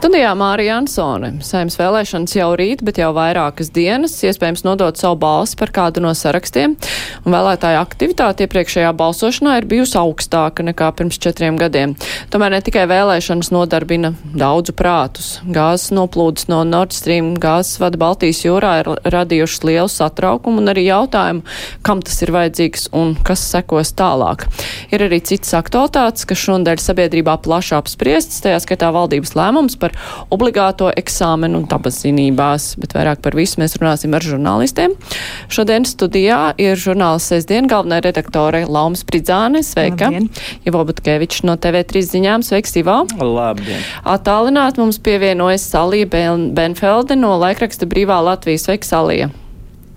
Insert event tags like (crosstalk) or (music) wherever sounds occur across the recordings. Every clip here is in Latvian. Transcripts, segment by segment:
Studijā Mārija Ansone. Saimnes vēlēšanas jau rīt, bet jau vairākas dienas iespējams nodot savu balsi par kādu no sarakstiem, un vēlētāja aktivitāte iepriekšējā balsošanā ir bijusi augstāka nekā pirms četriem gadiem. Tomēr ne tikai vēlēšanas nodarbina daudzu prātus. Gāzes noplūdes no Nord Stream gāzes vada Baltijas jūrā ir radījušas lielu satraukumu un arī jautājumu, kam tas ir vajadzīgs un kas sekos tālāk. Ir arī citas aktualitātes, kas šonadēļ sabiedrībā plaši apspriestas, tajā skaitā valdības lēmums par par obligāto eksāmenu dabas zinībās, bet vairāk par visu mēs runāsim ar žurnālistiem. Šodien studijā ir žurnāls sestdien galvenā redaktore Lauma Spridzāne. Sveika! Labdien. Ivo Butkevičs no TV3 ziņām. Sveiks, Ivo! Labdien! Atālināt mums pievienojas Salija Benfelde no laikraksta Brīvā Latvijas. Sveiks, Salija!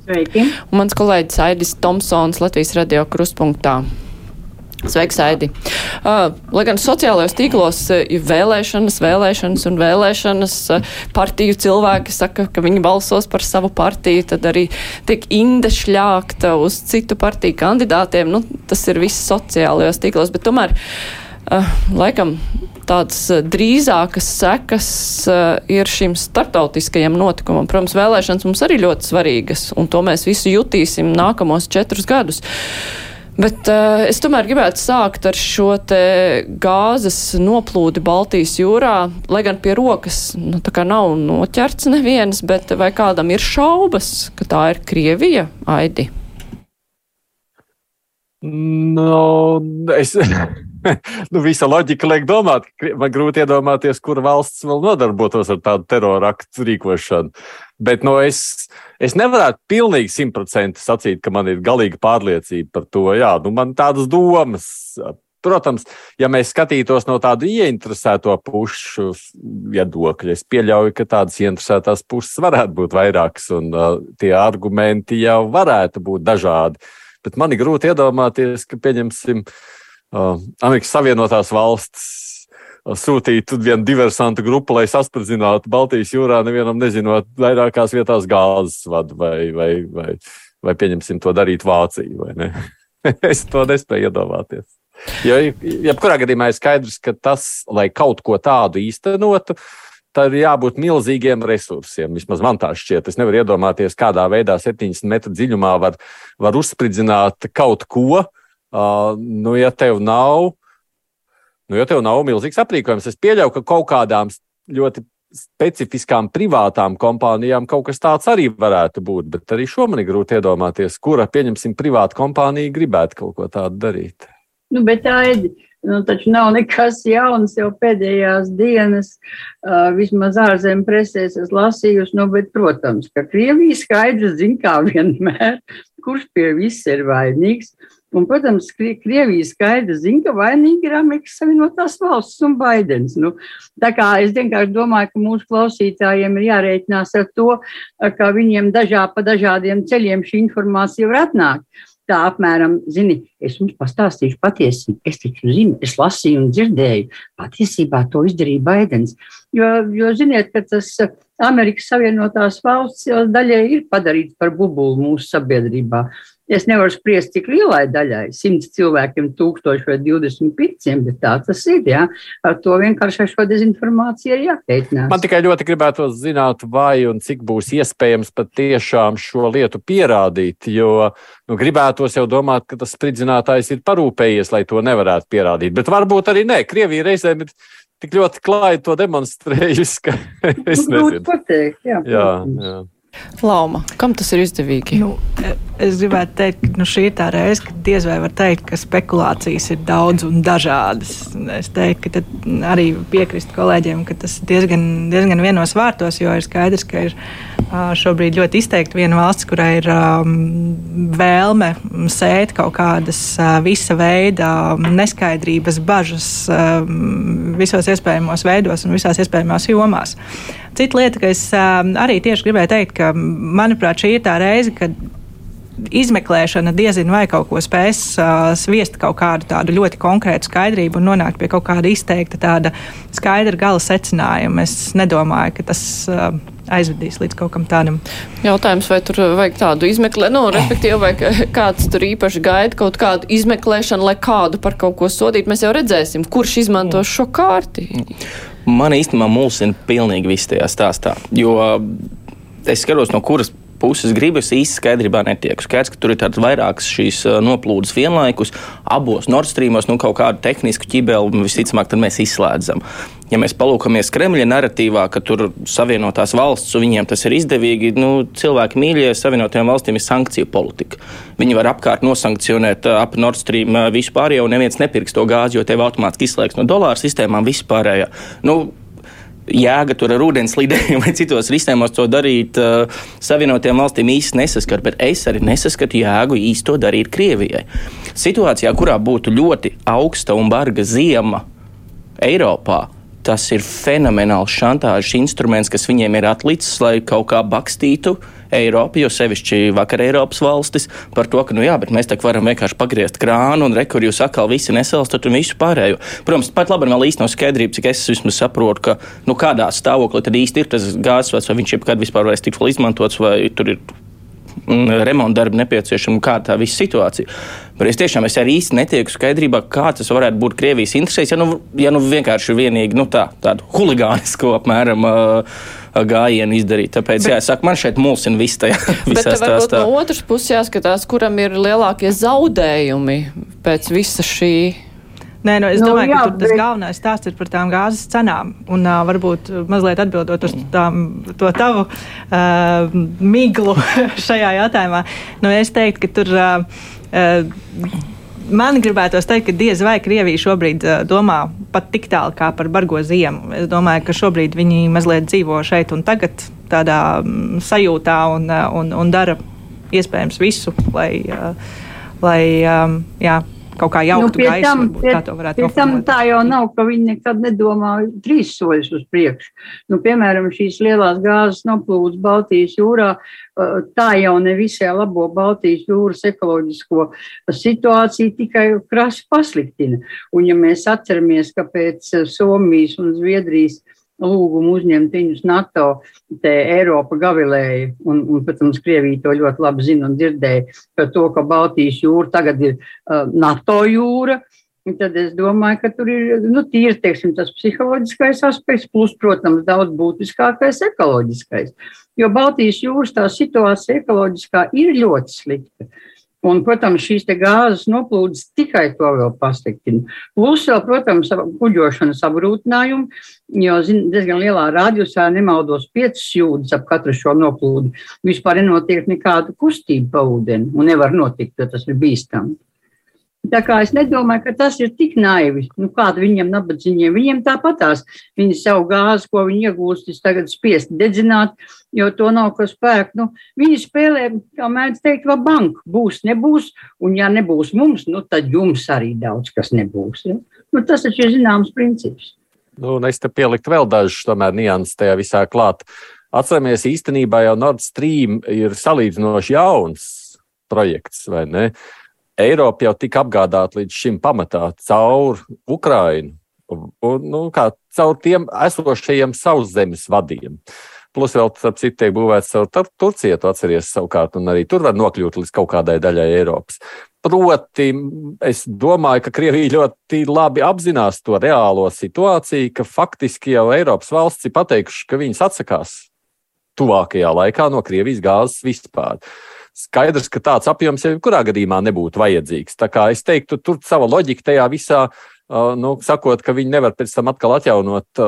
Sveiki! Un mans kolēģis Aidis Tomsons Latvijas radio kruspunktā. Sveiks, Aidi! Uh, lai gan sociālajos tīklos uh, ir vēlēšanas, vēlēšanas un vēlēšanas, uh, partiju cilvēki saka, ka viņi balsos par savu partiju, tad arī tiek inde šļākta uz citu partiju kandidātiem. Nu, tas ir viss sociālajos tīklos, bet tomēr uh, laikam tādas uh, drīzākas sekas uh, ir šim startautiskajam notikumam. Protams, vēlēšanas mums arī ļoti svarīgas, un to mēs visu jutīsim nākamos četrus gadus. Bet uh, es tomēr gribētu sākt ar šo gāzes noplūdi Baltijas jūrā, lai gan pie rokas nu, nav noķerts neviens, bet vai kādam ir šaubas, ka tā ir Krievija, Aidi? No, es, (laughs) nu, visa loģika liek domāt, man grūti iedomāties, kura valsts vēl nodarbotos ar tādu teroraktu rīkošanu. Bet no, nu, es, es nevaru pilnīgi simtprocentīgi sacīt, ka man ir galīga pārliecība par to. Jā, nu, man tādas domas. Protams, ja mēs skatītos no tādu ieinteresēto pušu viedokļa, es pieļauju, ka tādas ieinteresētās puses varētu būt vairākas, un uh, tie argumenti jau varētu būt dažādi. Bet man ir grūti iedomāties, ka, pieņemsim, uh, Amerikas Savienotās valsts sūtītu vienu diversantu grupu, lai saspridzinātu Baltijas jūrā, nevienam nezinot vairākās vietās gāzes vadu, vai, vai, vai, vai pieņemsim to darīt Vācija. Ne? (laughs) es to nespēju iedomāties. Jo, jebkurā gadījumā ir skaidrs, ka tas, lai kaut ko tādu īstenotu, tad ir jābūt milzīgiem resursiem. Vismaz man tā šķiet. Es nevaru iedomāties, kādā veidā 70 metru dziļumā var, var uzspridzināt kaut ko. Uh, nu, ja tev nav Nu, jo tev nav milzīgs aprīkojums, es pieļauju, ka kaut kādām ļoti specifiskām privātām kompānijām kaut kas tāds arī varētu būt. Bet arī šo man ir grūti iedomāties, kura, pieņemsim, privāta kompānija gribētu kaut ko tādu darīt. Nu, bet tā ir. Nu, taču nav nekas jauns jau pēdējās dienas, uh, vismaz ārzemju presēs es lasījusi, nu, bet, protams, ka Krievija skaidrs zina, kā vienmēr, kurš pie viss ir vainīgs. Un, protams, Krievija skaidri zina, ka vainīgi ir Amerikas Savienotās valsts un Baidens. Nu, tā kā es vienkārši domāju, ka mūsu klausītājiem ir jārēķinās ar to, ka viņiem dažā pa dažādiem ceļiem šī informācija var atnākt. Tā apmēram, zini, es jums pastāstīšu patiesību. Es taču zinu, es lasīju un dzirdēju. Patiesībā to izdarīja Baidens. Jo, jo ziniet, ka tas Amerikas Savienotās valsts jau daļai ir padarīts par bubulu mūsu sabiedrībā. Es nevaru spriest, cik lielai daļai, simts cilvēkiem, tūkstoši vai divdesmit pieciem, bet tā tas ir. Jā. Ar to vienkārši ar šo dezinformāciju ir jākeitinās. Man tikai ļoti gribētu zināt, vai un cik būs iespējams patiešām šo lietu pierādīt, jo nu, gribētos jau domāt, ka tas spridzinātājs ir parūpējies, lai to nevarētu pierādīt. Bet varbūt arī nē, Krievija reizēm ir tik ļoti klāji to demonstrējusi, ka (laughs) es nezinu. Pateikt, jā, jā, jā. Lauma, kam tas ir izdevīgi? Nu, es gribētu teikt, ka nu, šī ir tā reize, kad diez vai var teikt, ka spekulācijas ir daudz un dažādas. Es teiktu, ka arī piekrist kolēģiem, ka tas ir diezgan, diezgan vienos vārtos, jo ir skaidrs, ka ir šobrīd ļoti izteikti viena valsts, kurai ir um, vēlme sēt kaut kādas uh, visa veida neskaidrības, bažas um, visos iespējamos veidos un visās iespējamās jomās. Cita lieta, ka es um, arī tieši gribēju teikt, ka manuprāt šī ir tā reize, kad izmeklēšana diezin vai kaut ko spēs uh, sviest kaut kādu tādu ļoti konkrētu skaidrību un nonākt pie kaut kāda izteikta tāda skaidra gala secinājuma. Es nedomāju, ka tas. Uh, aizvedīs līdz kaut kam tādam. Jautājums, vai tur vajag tādu izmeklēšanu, no, respektīvi, vai kāds tur īpaši gaida kaut kādu izmeklēšanu, lai kādu par kaut ko sodītu. Mēs jau redzēsim, kurš izmantos šo kārti. Man īstenībā mulsina pilnīgi viss tajā stāstā, jo es skatos, no kuras puses gribas īsti skaidrībā netiek. Skaidrs, ka tur ir tādas vairākas šīs noplūdes vienlaikus, abos Nord Streamos nu, kaut kādu tehnisku ķibeli visticamāk mēs izslēdzam. Ja mēs palūkamies Kremļa narratīvā, ka tur savienotās valsts, viņiem tas ir izdevīgi, nu, cilvēki mīļie savienotajām valstīm ir sankciju politika. Viņi var apkārt nosankcionēt ap Nord Stream vispārējo, un neviens nepirks to gāzi, jo tev automātiski izslēgs no dolāra sistēmām vispārējā. Nu, jēga tur ar ūdens lidējumu (laughs) vai citos risinājumos to darīt uh, Savienotajām valstīm īsti nesaskatu, bet es arī nesaskatu jēgu īsti to darīt Krievijai. Situācijā, kurā būtu ļoti augsta un barga ziema Eiropā, tas ir fenomenāls šantāžas instruments, kas viņiem ir atlicis, lai kaut kā bakstītu Eiropu, jo sevišķi vakar Eiropas valstis par to, ka, nu jā, bet mēs tā varam vienkārši pagriezt krānu un rekur jūs atkal visi nesalstat un visu pārējo. Protams, pat labi vēl īsti nav skaidrība, cik es vismaz saprotu, ka, nu, kādā stāvoklī tad īsti ir tas gāzes, vai viņš jebkad vispār varēs tikt izmantots, vai tur ir mm, remonta darbi nepieciešami, kā tā visa situācija. Bet es tiešām es arī īsti netieku skaidrībā, kā tas varētu būt Krievijas interesēs, ja nu, ja nu vienkārši vienīgi nu, tā, tādu huligānisku apmēram. Uh, gājienu izdarīt. Tāpēc, bet, jā, saku, man šeit mulsina viss tajā. (laughs) Bet varbūt no otras puses jāskatās, kuram ir lielākie zaudējumi pēc visa šī. Nē, nu, es nu, domāju, jā, ka bet... tas galvenais stāsts ir par tām gāzes cenām. Un uh, varbūt mazliet atbildot uz tām, to tavu uh, miglu (laughs) šajā jautājumā, nu, es teiktu, ka tur. Uh, uh, Man gribētos teikt, ka diez vai Krievija šobrīd uh, domā pat tik tālu kā par bargo ziemu. Es domāju, ka šobrīd viņi mazliet dzīvo šeit un tagad tādā um, sajūtā un, uh, un, un dara iespējams visu, lai, uh, lai jā, kaut kā jauktu nu, gaisu. Tam, varbūt, tā to varētu būt. Tam tā jau nav, ka viņi nekad nedomā trīs soļus uz priekšu. Nu, piemēram, šīs lielās gāzes noplūdes Baltijas jūrā, tā jau ne visai labo Baltijas jūras ekoloģisko situāciju, tikai krasi pasliktina. Un ja mēs atceramies, ka pēc Somijas un Zviedrijas lūgumu uzņemt viņus NATO, te Eiropa gavilēja, un, un, protams, Krievija to ļoti labi zina un dzirdēja par to, ka Baltijas jūra tagad ir uh, NATO jūra. Tad es domāju, ka tur ir nu, tīri teiksim, tas psiholoģiskais aspekts, plus, protams, daudz būtiskākais ekoloģiskais. Jo Baltijas jūras tā situācija ekoloģiskā ir ļoti slikta. Un, protams, šīs gāzes noplūdes tikai to vēl pasliktina. Plus, vēl, protams, kuģošanas apgrūtinājumi, jo zin, diezgan lielā radiusā nemaldos piecas jūdzes ap katru šo noplūdu. Vispār nenotiek nekāda kustība pa ūdeni un nevar notikt, jo tas ir bīstami. Tā kā es nedomāju, ka tas ir tik naivi. Nu, kāda viņiem nabadzīgiem? Viņiem tāpatās. Viņi savu gāzi, ko viņi iegūst, tagad spiest dedzināt, jo to nav ko spēku. Nu, viņi spēlē, kā mēdz teikt, va banku. Būs, nebūs, un ja nebūs mums, nu, tad jums arī daudz kas nebūs. Ja? Nu, tas taču ir zināms princips. Nu, es te pieliktu vēl dažus tomēr nianses tajā visā klāt. Atceramies, īstenībā jau Nord Stream ir salīdzinoši jauns projekts, vai ne? Eiropa jau tika apgādāta līdz šim pamatā caur Ukrainu. Un, nu, kā caur tiem esošajiem sauszemes vadiem. Plus vēl, starp citu, tiek būvēts caur Turciju, tu atceries savukārt, un arī tur var nokļūt līdz kaut kādai daļai Eiropas. Proti, es domāju, ka Krievija ļoti labi apzinās to reālo situāciju, ka faktiski jau Eiropas valsts ir pateikuši, ka viņas atsakās tuvākajā laikā no Krievijas gāzes vispār. Skaidrs, ka tāds apjoms jau jebkurā gadījumā nebūtu vajadzīgs. Tā kā es teiktu, tur sava loģika tajā visā. Uh, nu, sakot, ka viņi nevar pēc tam atkal atjaunot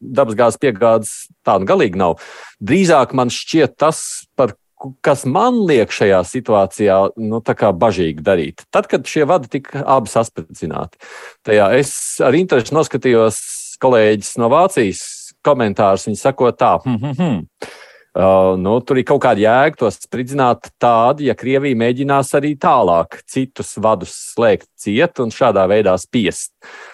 dabasgāzes piegādes, tā nu galīgi nav. Drīzāk man šķiet tas, par kas man liek šajā situācijā nu, bažīgi darīt. Tad, kad šie vadi tika abi sasprindzināti, tajā es ar interesi noskatījos kolēģis no Vācijas komentārus. Viņi sako tā, hm, hm, hm. Uh, nu, tur ir kaut kāda jēga to spridzināt tādu, ja Krievija mēģinās arī tālāk citus vadus slēgt ciet un šādā veidā spiest.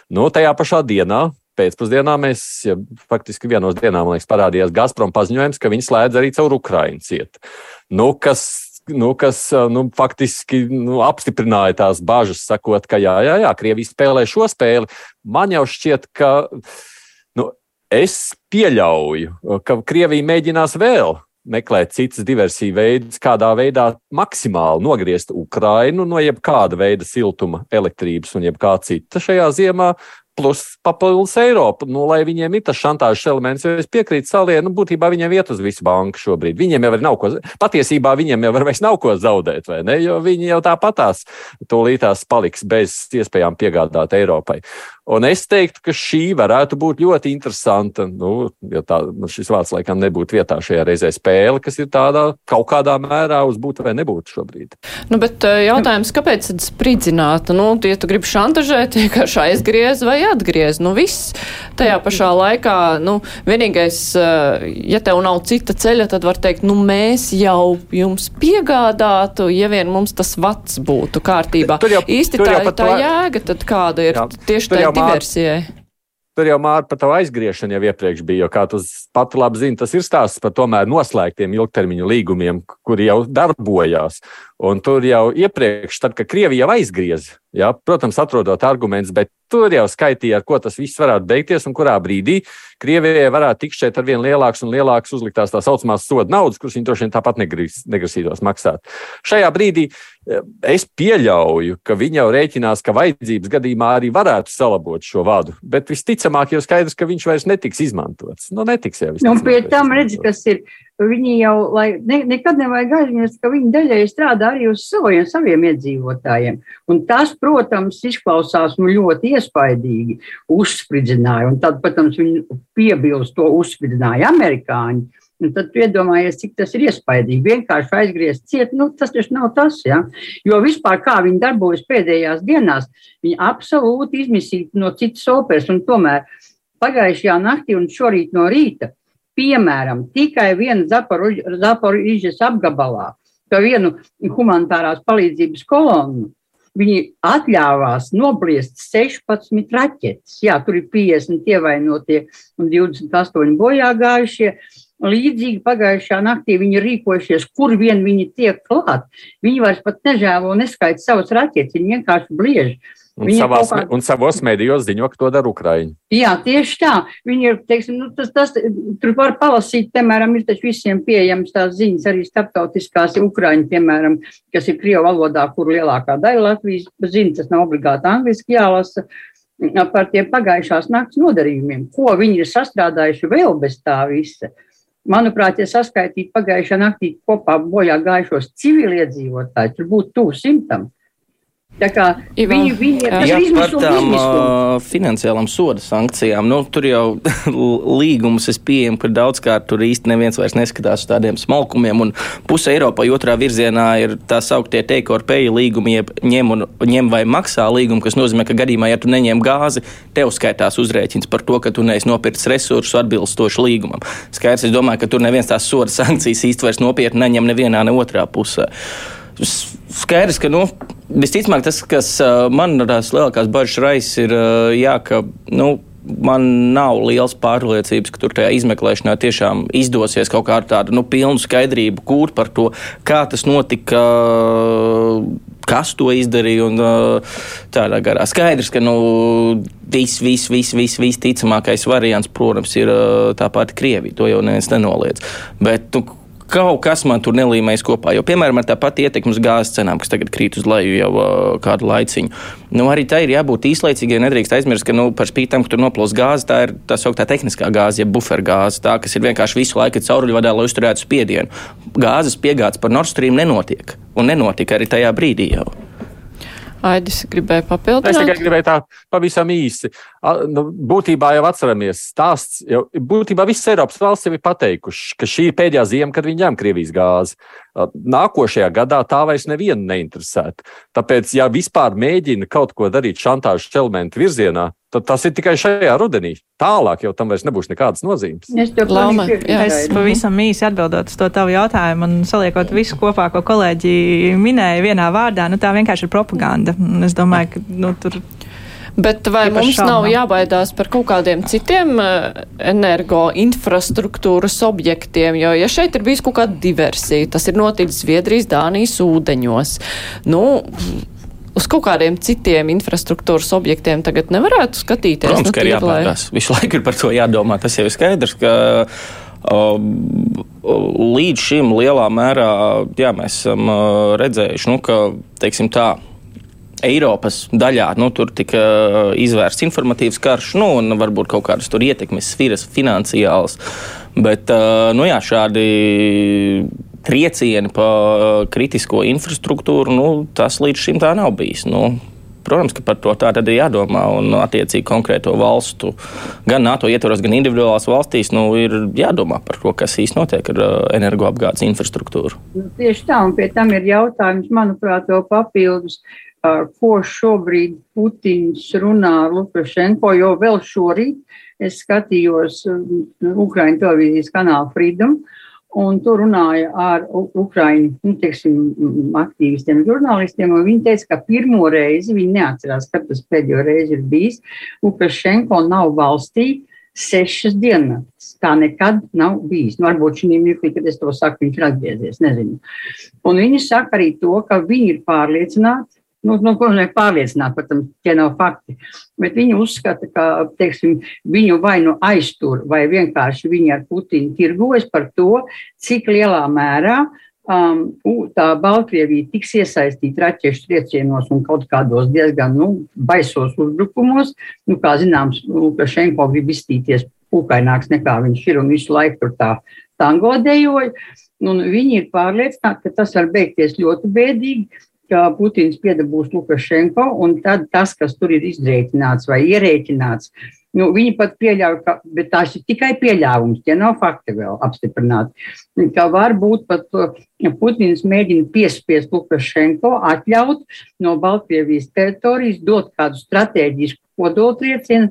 Nu, tajā pašā dienā, pēcpusdienā, mēs ja, faktiski vienos dienā, man liekas, parādījās Gazprom paziņojums, ka viņi slēdz arī caur Ukraiņu ciet. Nu, kas nu, kas nu, faktiski nu, apstiprināja tās bažas, sakot, ka jā, jā, jā, Krievija spēlē šo spēli. Man jau šķiet, ka nu, es pieļauju, ka Krievija mēģinās vēl meklēt citas diversiju veidus, kādā veidā maksimāli nogriezt Ukrainu no jebkāda veida siltuma, elektrības un jebkā cita šajā ziemā, plus papildus Eiropa. Nu, lai viņiem ir tas šantāžas elements, jo es piekrītu Saliem, nu, būtībā viņiem iet uz visu banku šobrīd. Viņiem jau nav ko, patiesībā viņiem jau vairs nav ko zaudēt, vai ne? Jo viņi jau tāpatās tūlītās paliks bez iespējām piegādāt Eiropai. Un es teiktu, ka šī varētu būt ļoti interesanta. Nu, jo tā, nu, šis vārds laikam nebūtu vietā šajā reizē spēle, kas ir tādā kaut kādā mērā uz būt vai nebūt šobrīd. Nu, bet eh, jautājums, kāpēc tad spridzināt? Nu, ja tu gribi šantažēt, (laughs) vienkārši aizgriez vai atgriez. Nu, viss tajā pašā laikā, nu, vienīgais, eh, ja tev nav cita ceļa, tad var teikt, nu, mēs jau jums piegādātu, ja vien mums tas vats būtu kārtībā. Tur jau, Īsti tur tā, jau tā jēga, tad kāda ir jā, tieši tā diversijai. Tur jau māra par tavu aizgriešanu jau iepriekš bija, jo, kā tu pati labi zini, tas ir stāsts par tomēr noslēgtiem ilgtermiņu līgumiem, kuri jau darbojās. Un tur jau iepriekš, tad, kad Krievija jau aizgrieza, ja, protams, atrodot argumentus, bet tur jau skaitīja, ar ko tas viss varētu beigties un kurā brīdī Krievijai varētu tikt šeit ar vien lielāks un lielāks uzliktās tā saucamās soda naudas, kuras viņi droši vien tāpat negrasītos maksāt. Šajā brīdī eh, es pieļauju, ka viņi jau rēķinās, ka vajadzības gadījumā arī varētu salabot šo vadu, bet visticamāk jau skaidrs, ka viņš vairs netiks izmantots. Nu, netiks jau. Nu, pie tam redz, kas ir viņi jau, ne, nekad nevajag aizmirst, ka viņi daļai strādā arī uz saviem, saviem iedzīvotājiem. Un tas, protams, izklausās nu, ļoti iespaidīgi, uzspridzināja. Un tad, protams, viņi piebilst to uzspridzināja amerikāņi. Un tad iedomājies, cik tas ir iespaidīgi. Vienkārši aizgriezt ciet, nu, tas taču nav tas. Ja? Jo vispār kā viņi darbojas pēdējās dienās, viņi absolūti izmisīti no citas operas. Tomēr pagājušajā naktī un šorīt no rīta piemēram, tikai viena Zaporižas apgabalā, ka vienu humanitārās palīdzības kolonu viņi atļāvās nobriest 16 raķetes. Jā, tur ir 50 ievainotie un 28 bojā gājušie. Līdzīgi pagājušā naktī viņi rīkojušies, kur vien viņi tiek klāt. Viņi vairs pat nežēlo un neskaita savus raķetes, viņi vienkārši bliež. Un, savās, kā... un savos mēdījos ziņo, ka to dara Ukraiņi. Jā, tieši tā. Viņi ir, teiksim, nu, tas, tas, tur var palasīt, piemēram, ir taču visiem pieejams tās ziņas, arī starptautiskās Ukraiņi, piemēram, kas ir Krievu valodā, kur lielākā daļa Latvijas zina, tas nav obligāti angliski jālasa, par tiem pagājušās nakts nodarījumiem, ko viņi ir sastrādājuši vēl bez tā visa. Manuprāt, ja saskaitītu pagājušā naktī kopā bojā gājušos civiliedzīvotāji, tur būtu tuvu simtam. Viņi, viņi Jā, par tām uh, finansiālām soda sankcijām. Nu, tur jau (laughs) līgumus es pieņemu, ka daudzkārt tur īsti neviens vairs neskatās uz tādiem smalkumiem. Un puse Eiropai otrā virzienā ir tā sauktie take or pay līgumi, jeb ņem, un, ņem vai maksā līgumi, kas nozīmē, ka gadījumā, ja tu neņem gāzi, tev skaitās uzrēķins par to, ka tu neesi nopircis resursus atbilstoši līgumam. Skaidrs, es domāju, ka tur neviens tās soda sankcijas īsti vairs nopietni neņem nevienā, ne otrā pusē skaidrs, ka nu, visticamāk tas, kas man tās lielākās bažas raisa, ir jā, ka. Nu, Man nav liels pārliecības, ka tur tajā izmeklēšanā tiešām izdosies kaut kādu tādu nu, pilnu skaidrību gūt par to, kā tas notika, kas to izdarīja. Un, tādā garā skaidrs, ka nu, viss, viss, viss, vis, visticamākais variants, protams, ir tā pati Krievija. To jau neviens nenoliedz. Bet, nu, kaut kas man tur nelīmējas kopā. Jo, piemēram, ar tā pati ietekmes gāzes cenām, kas tagad krīt uz leju jau uh, kādu laiciņu, nu, arī tā ir jābūt īslaicīgai. Nedrīkst aizmirst, ka nu, par spīti tam, ka tur noplūst gāze, tā ir tā sauktā tehniskā gāze, jeb bufergāze, tā, kas ir vienkārši visu laiku cauruļvadā, lai uzturētu spiedienu. Gāzes piegādes par Nord Stream nenotiek, un nenotika arī tajā brīdī jau. Aidis gribēja papildināt. Es tikai gribēju tā pavisam īsi. Nu, būtībā jau atceramies stāsts, jau būtībā visas Eiropas valsts jau ir pateikušas, ka šī ir pēdējā ziema, kad viņi ņem Krievijas gāzi. Nākošajā gadā tā vairs nevienu neinteresētu. Tāpēc, ja vispār mēģina kaut ko darīt šantāžas elementu virzienā, tad tas ir tikai šajā rudenī. Tālāk jau tam vairs nebūs nekādas nozīmes. Es, Lama, es pavisam īsi atbildot uz to tavu jautājumu un saliekot visu kopā, ko kolēģi minēja vienā vārdā, nu tā vienkārši ir propaganda. Es domāju, ka nu, tur Bet vai Īpaši mums nav jābaidās par kaut kādiem citiem eh, energo infrastruktūras objektiem? Jo, ja šeit ir bijis kaut kāda diversija, tas ir noticis Zviedrijas, Dānijas ūdeņos. Nu, Uz kaut kādiem citiem infrastruktūras objektiem tagad nevarētu skatīties. Protams, nu, ka ir jābaidās. Visu laiku ir par to jādomā. Tas jau ir skaidrs, ka um, līdz šim lielā mērā jā, mēs esam uh, redzējuši, nu, ka teiksim, tā. Eiropas daļā nu, tur tika uh, izvērsts informatīvs karš, nu, un varbūt kaut kādas tur ietekmes sfēras, finansiāls. Bet uh, nu, jā, šādi triecieni pa uh, kritisko infrastruktūru, nu, tas līdz šim tā nav bijis. Nu, Protams, ka par to tā tad ir jādomā. Un, attiecīgi, konkrēto valstu, gan NATO ietvaros, gan individuālās valstīs, nu, ir jādomā par to, kas īstenībā notiek ar uh, energoapgādes infrastruktūru. Nu, tieši tā, un pie tam ir jautājums, manuprāt, vēl papildus, uh, ko šobrīd Putins runā ar Lukašenko, jo vēl šorīt es skatījos um, Ukraiņu televīzijas kanālu Freedom, un tur runāja ar Ukraiņu, nu, teiksim, aktīvistiem, žurnālistiem, viņi teica, ka pirmo reizi, viņi neatcerās, kad tas pēdējo reizi ir bijis, Lukašenko nav valstī sešas dienas. Tā nekad nav bijis. Nu, varbūt šī mirklī, kad es to saku, viņš ir atgriezies, nezinu. Un viņi saka arī to, ka viņi ir pārliecināti, nu, nu ko nozīmē pārliecināti, protams, tie nav fakti, bet viņi uzskata, ka, teiksim, viņu vai nu aiztur, vai vienkārši viņi ar Putinu tirgojas par to, cik lielā mērā um, tā Baltkrievija tiks iesaistīta raķešu triecienos un kaut kādos diezgan nu, baisos uzbrukumos. Nu, kā zināms, Lukašenko grib izstīties pūkaināks nekā viņš ir un visu laiku tur tā tango dejoja. Un viņi ir pārliecināti, ka tas var beigties ļoti bēdīgi, ka Putins piedabūs Lukašenko, un tad tas, kas tur ir izrēķināts vai ierēķināts, nu, viņi pat pieļauj, ka, bet tās ir tikai pieļāvums, tie nav fakti vēl apstiprināti, ka varbūt pat uh, Putins mēģina piespiest Lukašenko atļaut no Baltkrievijas teritorijas dot kādu strateģisku kodoltriecienu,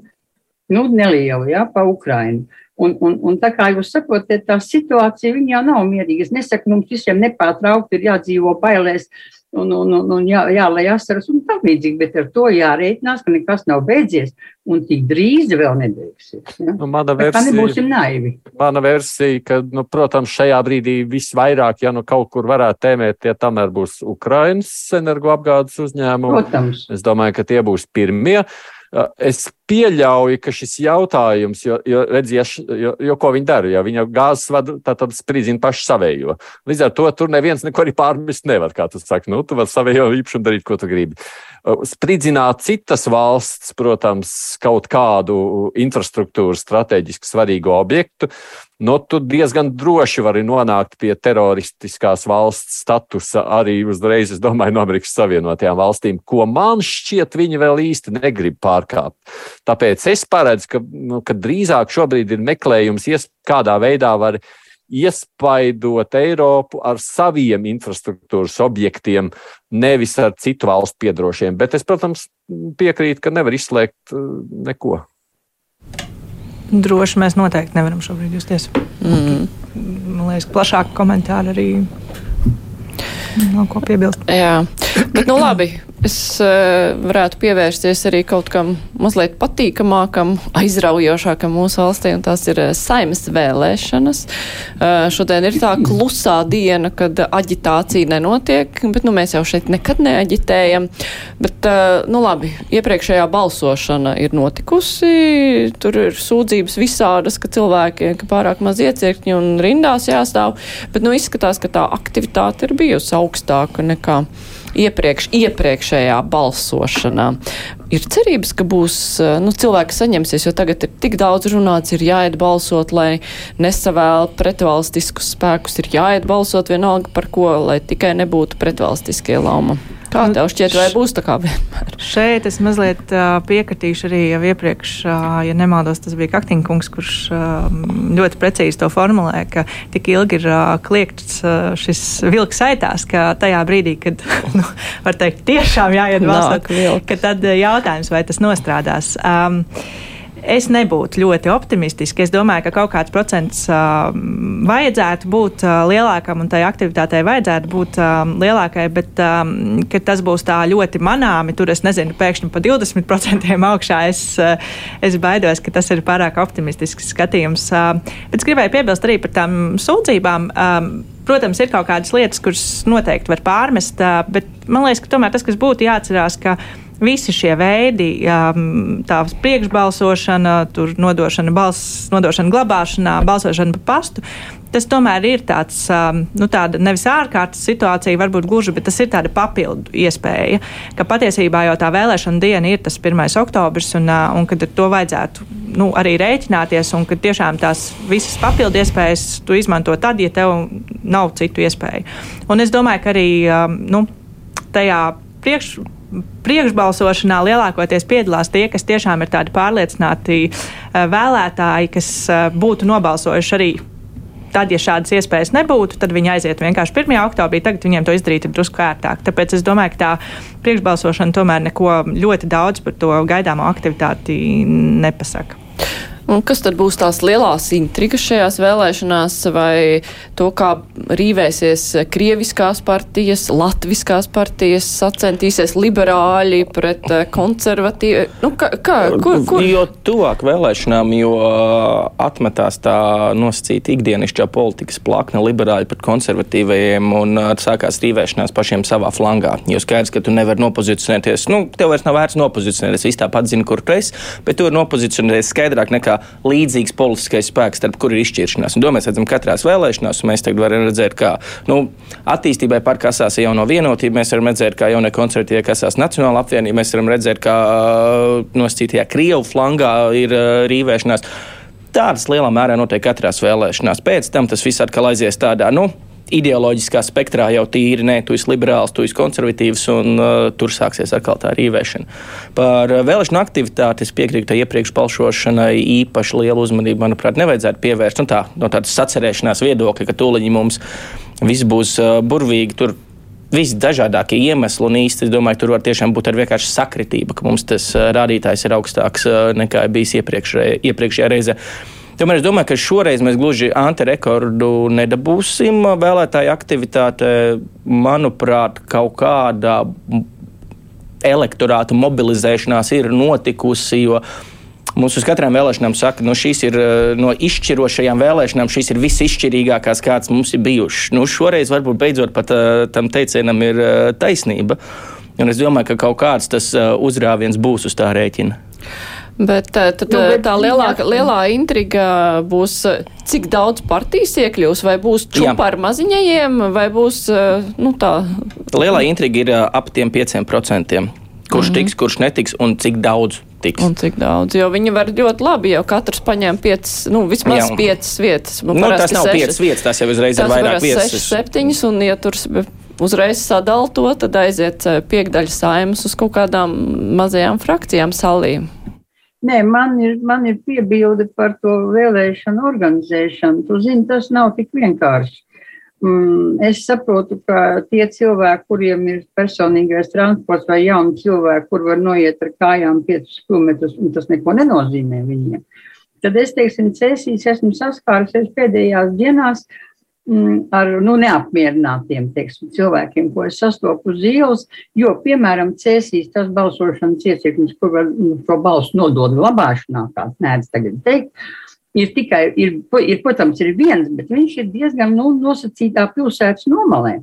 nu, nelielu, ja, pa Ukrainu. Un, un, un tā kā jūs saprotat, tā situācija jau nav mierīga. Es nesaku, mums visiem nepārtraukti ir jādzīvo bailēs un, un, un, un jā, jālai asaras un tam līdzīgi, bet ar to jārēķinās, ka nekas nav beidzies un tik drīz vēl nebeigsies. Ja? Nu, mana Bet tā versija, nebūsim naivi. mana versija, ka, nu, protams, šajā brīdī visvairāk, ja nu kaut kur varētu tēmēt, tie tomēr būs Ukrainas energoapgādes uzņēmumi. Protams. Es domāju, ka tie būs pirmie. Es pieļauju, ka šis jautājums, jo, jo, redzi, ja, š- jo, jo ko viņi dara, ja viņa gāzes vada, tad, tad spridzina pašu savējo. Līdz ar to tur neviens neko arī pārmest nevar, kā tu saki. Nu, tu vari savējo īpašumu darīt, ko tu gribi. Spridzināt citas valsts, protams, kaut kādu infrastruktūru strateģiski svarīgu objektu, nu, tu diezgan droši vari nonākt pie teroristiskās valsts statusa arī uzreiz, es domāju, no Amerikas Savienotajām valstīm, ko man šķiet viņi vēl īsti negrib pārkāpt. Tāpēc es paredzu, ka, nu, ka drīzāk šobrīd ir meklējums, ies, kādā veidā var iespaidot Eiropu ar saviem infrastruktūras objektiem, nevis ar citu valstu piedrošiem. Bet es, protams, piekrītu, ka nevar izslēgt uh, neko. Droši mēs noteikti nevaram šobrīd justies. Mm. Man liekas, plašāk komentāri arī nav ko piebilst. Jā, bet nu labi. Es uh, varētu pievērsties arī kaut kam mazliet patīkamākam, aizraujošākam mūsu valstī, un tās ir uh, saimas vēlēšanas. Uh, šodien ir tā klusā diena, kad aģitācija nenotiek, bet nu, mēs jau šeit nekad neaģitējam. Bet, uh, nu labi, iepriekšējā balsošana ir notikusi, tur ir sūdzības visādas, ka cilvēki ka pārāk maz iecirkņi un rindās jāstāv, bet nu izskatās, ka tā aktivitāte ir bijusi augstāka nekā iepriekš, iepriekšējā balsošanā. Ir cerības, ka būs nu, cilvēki saņemsies, jo tagad ir tik daudz runāts, ir jāiet balsot, lai nesavēl pretvalstiskus spēkus, ir jāiet balsot vienalga par ko, lai tikai nebūtu pretvalstiskie lauma. Kā Nu, tev šķiet, vai būs tā kā vienmēr? Šeit es mazliet uh, piekritīšu arī jau iepriekš, uh, ja nemaldos, tas bija Kaktiņkungs, kurš uh, ļoti precīzi to formulē, ka tik ilgi ir uh, kliegts uh, šis vilks aitās, ka tajā brīdī, kad, (laughs) nu, var teikt, tiešām jāiet vilks. ka tad jautājums, vai tas nostrādās. Um, Es nebūtu ļoti optimistiski. Es domāju, ka kaut kāds procents uh, vajadzētu būt uh, lielākam un tai aktivitātei vajadzētu būt uh, lielākai, bet um, tas būs tā ļoti manāmi. Tur es nezinu, pēkšņi pa 20% augšā. Es, uh, es baidos, ka tas ir pārāk optimistisks skatījums. Uh, bet es gribēju piebilst arī par tām sūdzībām. Um, Protams, ir kaut kādas lietas, kuras noteikti var pārmest, bet man liekas, ka tomēr tas, kas būtu jāatcerās, ka visi šie veidi, tā priekšbalsošana, nodošana, balss, nodošana glabāšanā, balsošana pa pastu, tas tomēr ir tāds, nu, tāda nevis ārkārtas situācija, varbūt gluži, bet tas ir tāda papildu iespēja, ka patiesībā jau tā vēlēšana diena ir tas 1. oktobris, un, un kad ar to vajadzētu nu, arī rēķināties, un ka tiešām tās visas papildu iespējas tu izmanto tad, ja tev nav citu iespēju. Un es domāju, ka arī nu, tajā priekš priekšbalsošanā lielākoties piedalās tie, kas tiešām ir tādi pārliecināti eh, vēlētāji, kas eh, būtu nobalsojuši arī Tad, ja šādas iespējas nebūtu, tad viņi aiziet vienkārši 1. oktobrī. Tagad viņiem to izdarīt ir drusku ērtāk. Tāpēc es domāju, ka tā priekšbalsošana tomēr neko ļoti daudz par to gaidāmo aktivitāti nepasaka. Un kas tad būs tās lielās intrigas šajās vēlēšanās, vai to, kā rīvēsies krieviskās partijas, latviskās partijas, sacentīsies liberāļi pret eh, konservatīvi? Nu, kā, kā, kur, kur? Jo tuvāk vēlēšanām, jo atmetās tā nosacīta ikdienišķā politikas plakna liberāļi pret konservatīvajiem un sākās rīvēšanās pašiem savā flangā. Jo skaidrs, ka tu nevari nopozicionēties, nu, tev vairs nav vērts nopozicionēties, viss tāpat zina, kur tu esi, bet tu vari nopozicionēties skaidrāk nekā līdzīgs politiskais spēks, starp kuriem ir izšķiršanās. Un to mēs redzam katrās vēlēšanās, un mēs tagad varam redzēt, kā nu, attīstībai par kasās jauno vienotību, mēs varam redzēt, kā jaunie koncertie kasās Nacionāla apvienība, mēs varam redzēt, kā nosacītajā Krievu flangā ir rīvēšanās. Tādas lielā mērā notiek katrās vēlēšanās. Pēc tam tas viss atkal aizies tādā, nu, ideoloģiskā spektrā jau tīri, nē, tu esi liberāls, tu esi konservatīvs, un uh, tur sāksies atkal tā rīvēšana. Par uh, vēlēšanu aktivitāti es piekrītu, iepriekš balsošanai īpaši lielu uzmanību, manuprāt, nevajadzētu pievērst. Tā, no tādas sacerēšanās viedokļa, ka tūlīt mums viss būs uh, burvīgi. Tur visdažādākie iemesli, un īsti es domāju, tur var tiešām būt arī vienkārši sakritība, ka mums tas uh, rādītājs ir augstāks uh, nekā bijis iepriekšējā reizē. Tomēr es domāju, ka šoreiz mēs gluži antirekordu nedabūsim. Vēlētāju aktivitāte, manuprāt, kaut kādā elektorāta mobilizēšanās ir notikusi. Mums uz katrām vēlēšanām saka, no šīs ir no izšķirošajām vēlēšanām, šīs ir visizšķirīgākās, kādas mums ir bijušas. Nu, šoreiz varbūt beidzot pat tam teicienam ir taisnība. Un es domāju, ka kaut kāds tas uzrāviens būs uz tā rēķina. Bet, eh, tad, nu, eh, bet tā lielāka, lielā intriga būs, eh, cik daudz partijas iekļūs, vai būs čupa ar maziņajiem, vai būs nu, tā. Lielā intriga ir ap tiem 5%. Kurš mm -hmm. tiks, kurš netiks un cik daudz tiks. Un cik daudz, jo viņi var ļoti labi, jo katrs paņem piecas, nu, vismaz Jā. piecas vietas. Nu, nu, tas nav sešas, piecas vietas, tas jau uzreiz ir vairāk vietas. Sešas, septiņas, un ja tur uzreiz sadal to, tad aiziet piekdaļa saimas uz kaut kādām mazajām frakcijām salīm. Nē, man ir, man ir piebilde par to vēlēšanu organizēšanu. Tu zini, tas nav tik vienkārši. Mm, es saprotu, ka tie cilvēki, kuriem ir personīgais transports vai jauni cilvēki, kur var noiet ar kājām 5 km, un tas neko nenozīmē viņiem. Tad es, teiksim, cēsīs esmu saskārusies pēdējās dienās Mm, ar nu, neapmierinātiem teiksim, cilvēkiem, ko es sastopu uz ielas. Jo, piemēram, cēsīs tas balsošanas iecirknis, kur var nu, šo balsu nodot glabāšanā, kā nēdz tagad teikt, ir tikai, ir, ir, protams, ir viens, bet viņš ir diezgan nu, nosacītā pilsētas nomalē.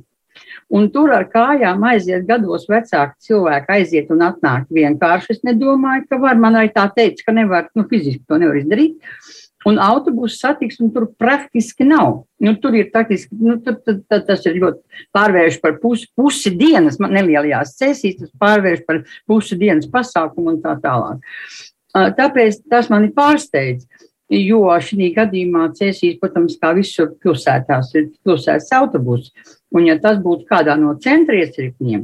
Un tur ar kājām aiziet gados vecāki cilvēki, aiziet un atnāk vienkārši. Es nedomāju, ka var. Man arī tā teica, ka nevar, nu, fiziski to nevar izdarīt. Uh, un autobusu satiksmi tur praktiski nav. Nu, tur ir taktiski, nu, tur, tad, tad, tas ir ļoti pārvērš par pusi, pusi dienas, nelielajās cēsīs, tas pārvērš par pusi dienas pasākumu un tā tālāk. Tāpēc tas mani pārsteidz. Jo šī gadījumā cēsīs, protams, kā visur pilsētās, ir pilsētas autobusi. Un, ja tas būtu kādā no centra iecirkņiem,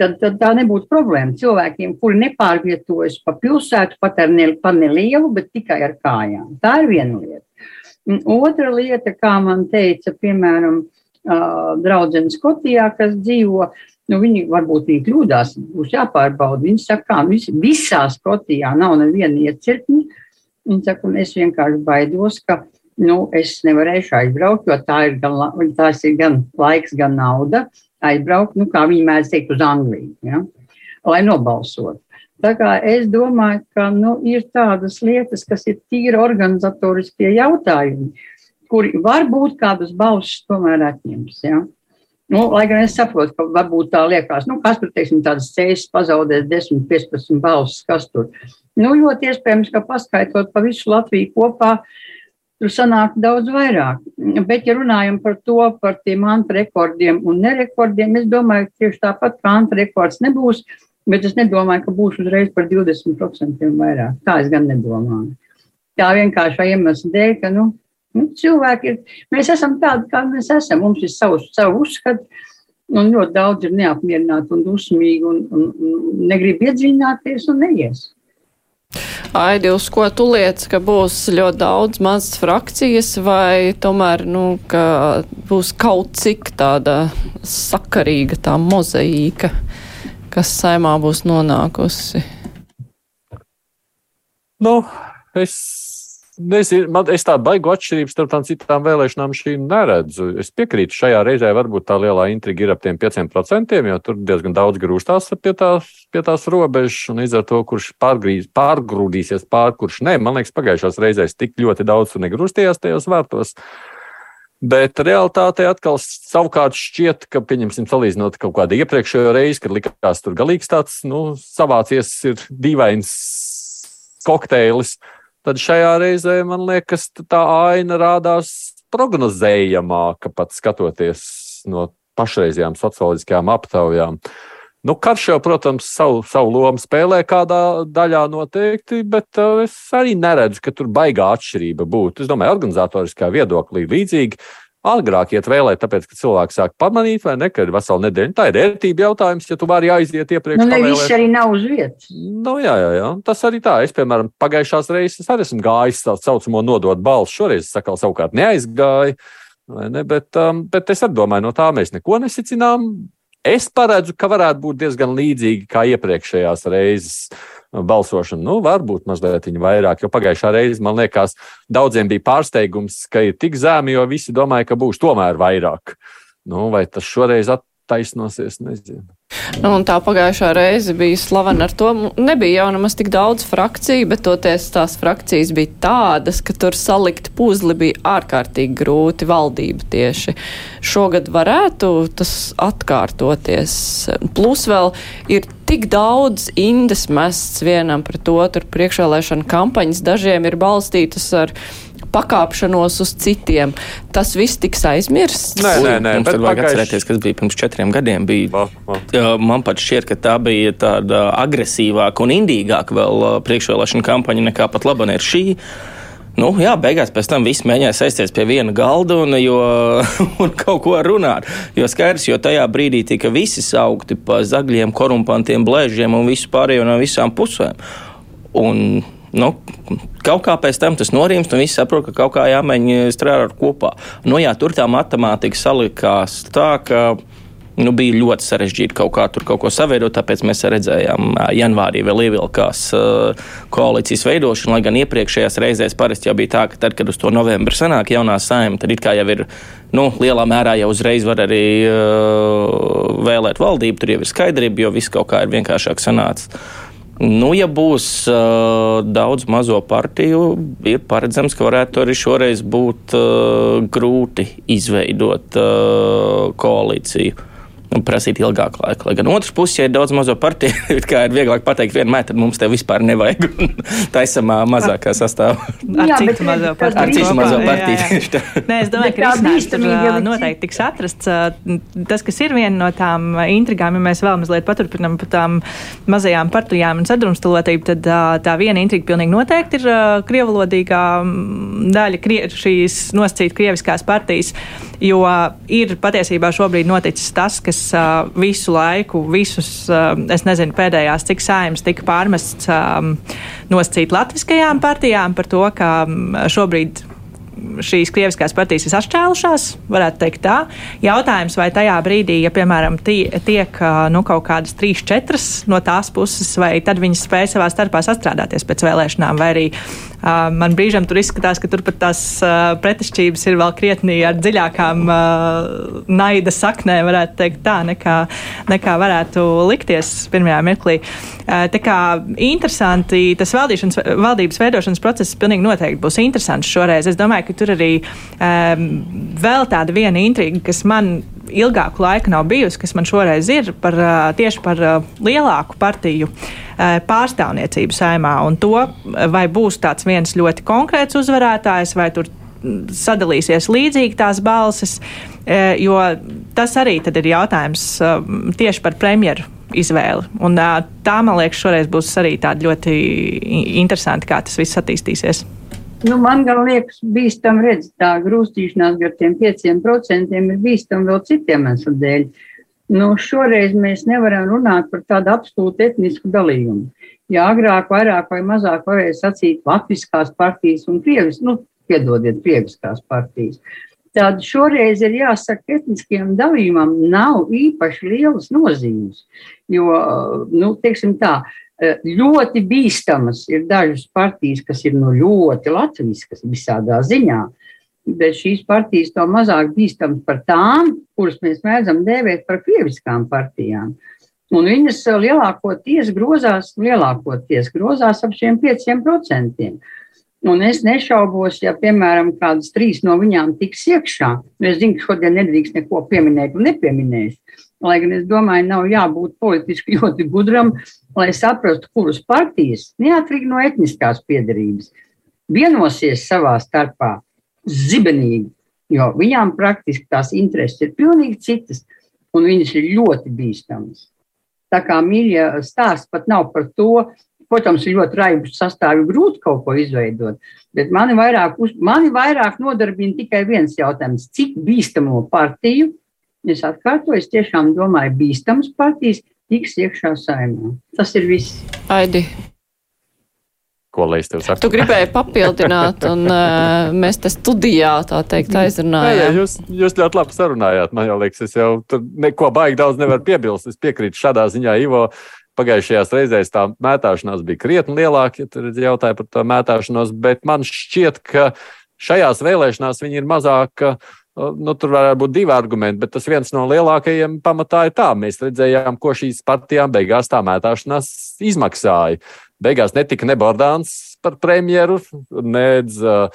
tad, tad tā nebūtu problēma cilvēkiem, kuri nepārvietojas pa pilsētu pat ar ne, pa nelielu, bet tikai ar kājām. Tā ir viena lieta. Otra lieta, kā man teica, piemēram, draudzene Skotijā, kas dzīvo, nu, viņi varbūt viņi kļūdās, būs jāpārbauda. Viņi saka, ka vis, visā Skotijā nav neviena iecirkņa, Viņa saka, un es vienkārši baidos, ka nu, es nevarēšu aizbraukt, jo tā ir gan, tās ir gan laiks, gan nauda aizbraukt, nu, kā viņi mēdz teikt, uz Angliju, ja? lai nobalsotu. Tā kā es domāju, ka nu, ir tādas lietas, kas ir tīri organizatoriskie jautājumi, kuri varbūt kādas balsis tomēr atņems. Ja? Nu, lai gan es saprotu, ka varbūt tā liekas, nu, kas tur, teiksim, tādas ceļas pazaudēs 10, 15 balsis, kas tur. Nu, ļoti iespējams, ka paskaitot pa visu Latviju kopā, tur sanāk daudz vairāk. Bet, ja runājam par to, par tiem antrekordiem un nerekordiem, es domāju, ka tieši tāpat kā antrekords nebūs, bet es nedomāju, ka būs uzreiz par 20% vairāk. Tā es gan nedomāju. Tā vienkāršā iemesla dēļ, ka nu, nu, cilvēki ir, mēs esam tādi, kā mēs esam. Mums ir savs, savu uzskatu, un ļoti daudz ir neapmierināti un dusmīgi un, un, un negrib iedziļināties un neies. Aidi, uz ko tu liec, ka būs ļoti daudz mazas frakcijas, vai tomēr, nu, ka būs kaut cik tāda sakarīga tā mozaīka, kas saimā būs nonākusi? Nu, es nezinu, man, es tādu baigu atšķirību starp tām citām vēlēšanām šīm neredzu. Es piekrītu, šajā reizē varbūt tā lielā intriga ir ap tiem 5%, jo tur diezgan daudz grūstās pie tās, pie tās robežas, un līdz ar to, kurš pārgrīz, pārgrūdīsies pār, kurš ne, man liekas, pagājušās reizēs tik ļoti daudz tur negrūstījās tajos vārtos. Bet realitātē atkal savukārt šķiet, ka, pieņemsim, salīdzinot kaut kādu iepriekšējo reizi, kad likās tur galīgs tāds, nu, savācies ir dīvains kokteilis. Uh, tad šajā reizē man liekas, tā aina rādās prognozējamāka pat skatoties no pašreizējām socioloģiskajām aptaujām. Nu, karš jau, protams, savu, savu lomu spēlē kādā daļā noteikti, bet uh, es arī neredzu, ka tur baigā atšķirība būtu. Es domāju, organizatoriskā viedoklī līdzīgi agrāk iet vēlēt, tāpēc, ka cilvēki sāk pamanīt, vai ne, ka ir vesela nedēļa. Tā ir ērtība jautājums, ja tu vari aiziet iepriekš. Nu, ne viss arī nav uz vietas. Nu, jā, jā, jā. Tas arī tā. Es, piemēram, pagājušās reizes arī esmu gājis tā saucamo nodot balsu. Šoreiz, sakal, savukārt neaizgāju. Ne, bet, um, bet es domāju, no tā mēs neko nesicinām. Es paredzu, ka varētu būt diezgan līdzīgi kā iepriekšējās reizes balsošanu. Nu, varbūt mazliet vairāk, jo pagājušā reize man liekas, daudziem bija pārsteigums, ka ir tik zemi, jo visi domāja, ka būs tomēr vairāk. Nu, vai tas šoreiz attaisnosies, nezinu. Nu, un tā pagājušā reize bija slavena ar to, nebija jau nemaz tik daudz frakciju, bet toties tās frakcijas bija tādas, ka tur salikt puzli bija ārkārtīgi grūti valdība tieši. Šogad varētu tas atkārtoties. Plus vēl ir tik daudz indes mests vienam pret otru priekšvēlēšana kampaņas, dažiem ir balstītas ar pakāpšanos uz citiem. Tas viss tiks aizmirsts. Nē, nē, nē bet vajag pagaiš... atcerēties, kas bija pirms četriem gadiem. Bija, va, va. man pat šķiet, ka tā bija tāda agresīvāka un indīgāka vēl priekšvēlēšana kampaņa nekā pat laba ir šī. Nu, jā, beigās pēc tam viss mēģināja sēsties pie viena galda un, jo, (laughs) un kaut ko runāt. Jo skaidrs, jo tajā brīdī tika visi saukti pa zagļiem, korumpantiem, blēžiem un visu pārējo no visām pusēm. Un Nu, kaut kā pēc tam tas norimst, un viss saprot, ka kaut kā jāmēģina strādāt kopā. Nu, jā, tur tā matemātika salikās tā, ka nu, bija ļoti sarežģīti kaut kā tur kaut ko saveidot. Tāpēc mēs redzējām, ka janvārī vēl ievilkās uh, koalīcijas veidošana, lai gan iepriekšējās reizēs parasti jau bija tā, ka tad, kad uz to novembrī sanāk jaunā saima, tad it kā jau ir nu, lielā mērā jau uzreiz var arī uh, vēlēt valdību. Tur jau ir skaidrība, jo viss kaut kā ir vienkāršāk sanācis. Nu, ja būs uh, daudz mazo partiju, ir paredzams, ka varētu arī šoreiz būt uh, grūti izveidot uh, koalīciju nu, prasīt ilgāku laiku. Lai gan otrs puses, ja ir daudz mazo partiju, (laughs) kā ir vieglāk pateikt, vienmēr tad mums te vispār nevajag. (laughs) Tā esamā mazākā sastāvā. Ar jā, citu mazo partiju. Ar citu mazo partiju. (laughs) Nē, es domāju, ka risinājums noteikti tiks atrasts. Tas, kas ir viena no tām intrigām, ja mēs vēl mazliet paturpinam par tām mazajām partijām un sadrumstalotību, tad tā viena intriga pilnīgi noteikti ir krievalodīgā daļa krie, šīs nosacīt krieviskās partijas, jo ir patiesībā šobrīd noticis tas, kas uh, visu laiku, visus, uh, es nezinu, pēdējās cik saimnes tika pārmests um, noscīt latviskajām partijām par to, ka um, šobrīd šīs krieviskās partijas ir sašķēlušās, varētu teikt tā. Jautājums, vai tajā brīdī, ja, piemēram, tie, tiek nu, kaut kādas trīs, četras no tās puses, vai tad viņas spēj savā starpā sastrādāties pēc vēlēšanām, vai arī uh, man brīžam tur izskatās, ka tur pat tās uh, pretešķības ir vēl krietni ar dziļākām uh, naida saknēm, varētu teikt tā, nekā, nekā varētu likties pirmajā mirklī. Uh, tā kā interesanti, tas valdības veidošanas process pilnīgi noteikti būs interesants šoreiz. Es domāju, ka tur arī um, vēl tāda viena intriga, kas man ilgāku laiku nav bijusi, kas man šoreiz ir par, tieši par lielāku partiju pārstāvniecību saimā. Un to, vai būs tāds viens ļoti konkrēts uzvarētājs, vai tur sadalīsies līdzīgi tās balsis, jo tas arī ir jautājums tieši par premjeru izvēli. Un, tā, man liekas, šoreiz būs arī tāda ļoti interesanti, kā tas viss attīstīsies. Nu, man liekas, bīstam redzēt, tā grūstīšanās gar tiem pieciem procentiem ir bīstam vēl citiem eslu dēļ. Nu, šoreiz mēs nevaram runāt par tādu absolūtu etnisku dalījumu. Jā, agrāk vairāk vai mazāk varēja sacīt latviskās partijas un krievis, nu, piedodiet, krieviskās partijas. Tad šoreiz ir jāsaka, ka etniskiem dalījumam nav īpaši lielas nozīmes. Jo, nu, teiksim tā, eh, ļoti bīstamas ir dažas partijas, kas ir nu, ļoti latviskas visādā ziņā, bet šīs partijas to mazāk bīstamas par tām, kuras mēs mēdzam dēvēt par krieviskām partijām. Un viņas lielākoties grozās, lielākoties grozās ap šiem pieciem procentiem. Un es nešaubos, ja, piemēram, kādas trīs no viņām tiks iekšā. Nu, es zinu, ka šodien nedrīkst neko pieminēt un nepieminēs. Lai gan es domāju, nav jābūt politiski ļoti gudram, lai saprastu, kuras partijas, neatkarīgi no etniskās piedarības, vienosies savā starpā zibenīgi, jo viņām praktiski tās intereses ir pilnīgi citas, un viņas ir ļoti bīstamas. Tā kā mīļa stāsts pat nav par to, Protams, ir ļoti raibs sastāvs, grūti kaut ko izveidot. Bet mani vairāk, uz, mani vairāk nodarbina tikai viens jautājums, cik bīstamo partiju, es atkārtoju, es tiešām domāju, bīstamas partijas tiks iekšā saimā. Tas ir viss. Aidi. Ko lai es tev saku? Tu gribēji papildināt, un uh, (laughs) mēs te studijā, tā teikt, aizrunājām. Jā, jā, jūs, jūs ļoti labi sarunājāt. Man jau liekas, es jau tur neko baigi daudz nevaru piebilst. Es piekrītu šādā ziņā, Ivo. Pagājušajās reizēs tā mētāšanās bija krietni lielāka, ja tur jautāja par to mētāšanos, bet man šķiet, ka šajās vēlēšanās viņi ir mazāk. Nu, tur varētu būt divi argumenti, bet tas viens no lielākajiem pamatā ir tā. Mēs redzējām, ko šīs partijām beigās tā mētāšanās izmaksāja. Beigās netika ne Bordāns par premjeru, nedz uh,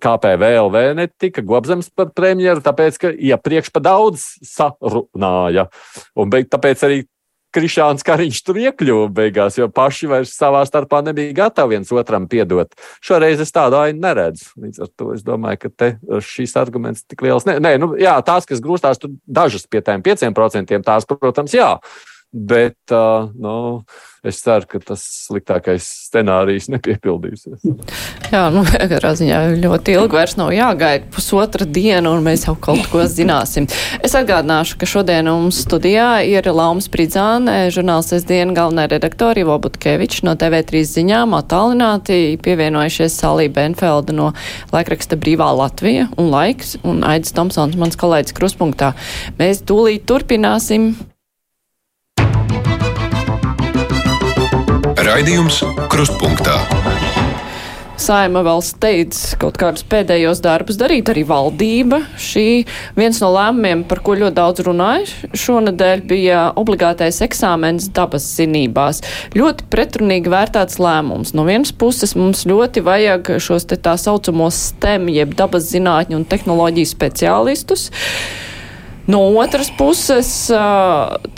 KPVLV netika Gobzems par premjeru, tāpēc, ka iepriekš ja pa daudz sarunāja. Un beig, tāpēc arī Krišāns Kariņš tur iekļuva beigās, jo paši vairs savā starpā nebija gatavi viens otram piedot. Šoreiz es tādu ainu neredzu. Līdz ar to es domāju, ka šīs arguments tik liels. Nē, nē nu, jā, tās, kas grūstās, tur dažas pie pieciem procentiem, tās, protams, jā. Bet uh, nu, es ceru, ka tas sliktākais scenārijs (laughs) nepiepildīsies. Jā, nu, katrā ziņā ļoti ilgi vairs nav jāgaida pusotra diena, un mēs jau kaut ko zināsim. Es atgādināšu, ka šodien mums studijā ir Lauma Spridzāne, žurnālists dienu galvenā redaktora Ivo Butkevičs no TV3 ziņām, attālināti pievienojušies Salī Benfelda no laikraksta Brīvā Latvija un Laiks, un Aidis Tomsons, mans kolēģis Kruspunktā. Mēs tūlīt turpināsim. Raidījums Krustpunktā. Saima vēl steidz kaut kādus pēdējos darbus darīt, arī valdība. Šī viens no lēmumiem, par ko ļoti daudz runāja šonadēļ, bija obligātais eksāmens dabas zinībās. Ļoti pretrunīgi vērtēts lēmums. No vienas puses mums ļoti vajag šos te tā saucamos STEM, jeb dabas zinātņu un tehnoloģiju speciālistus. No otras puses,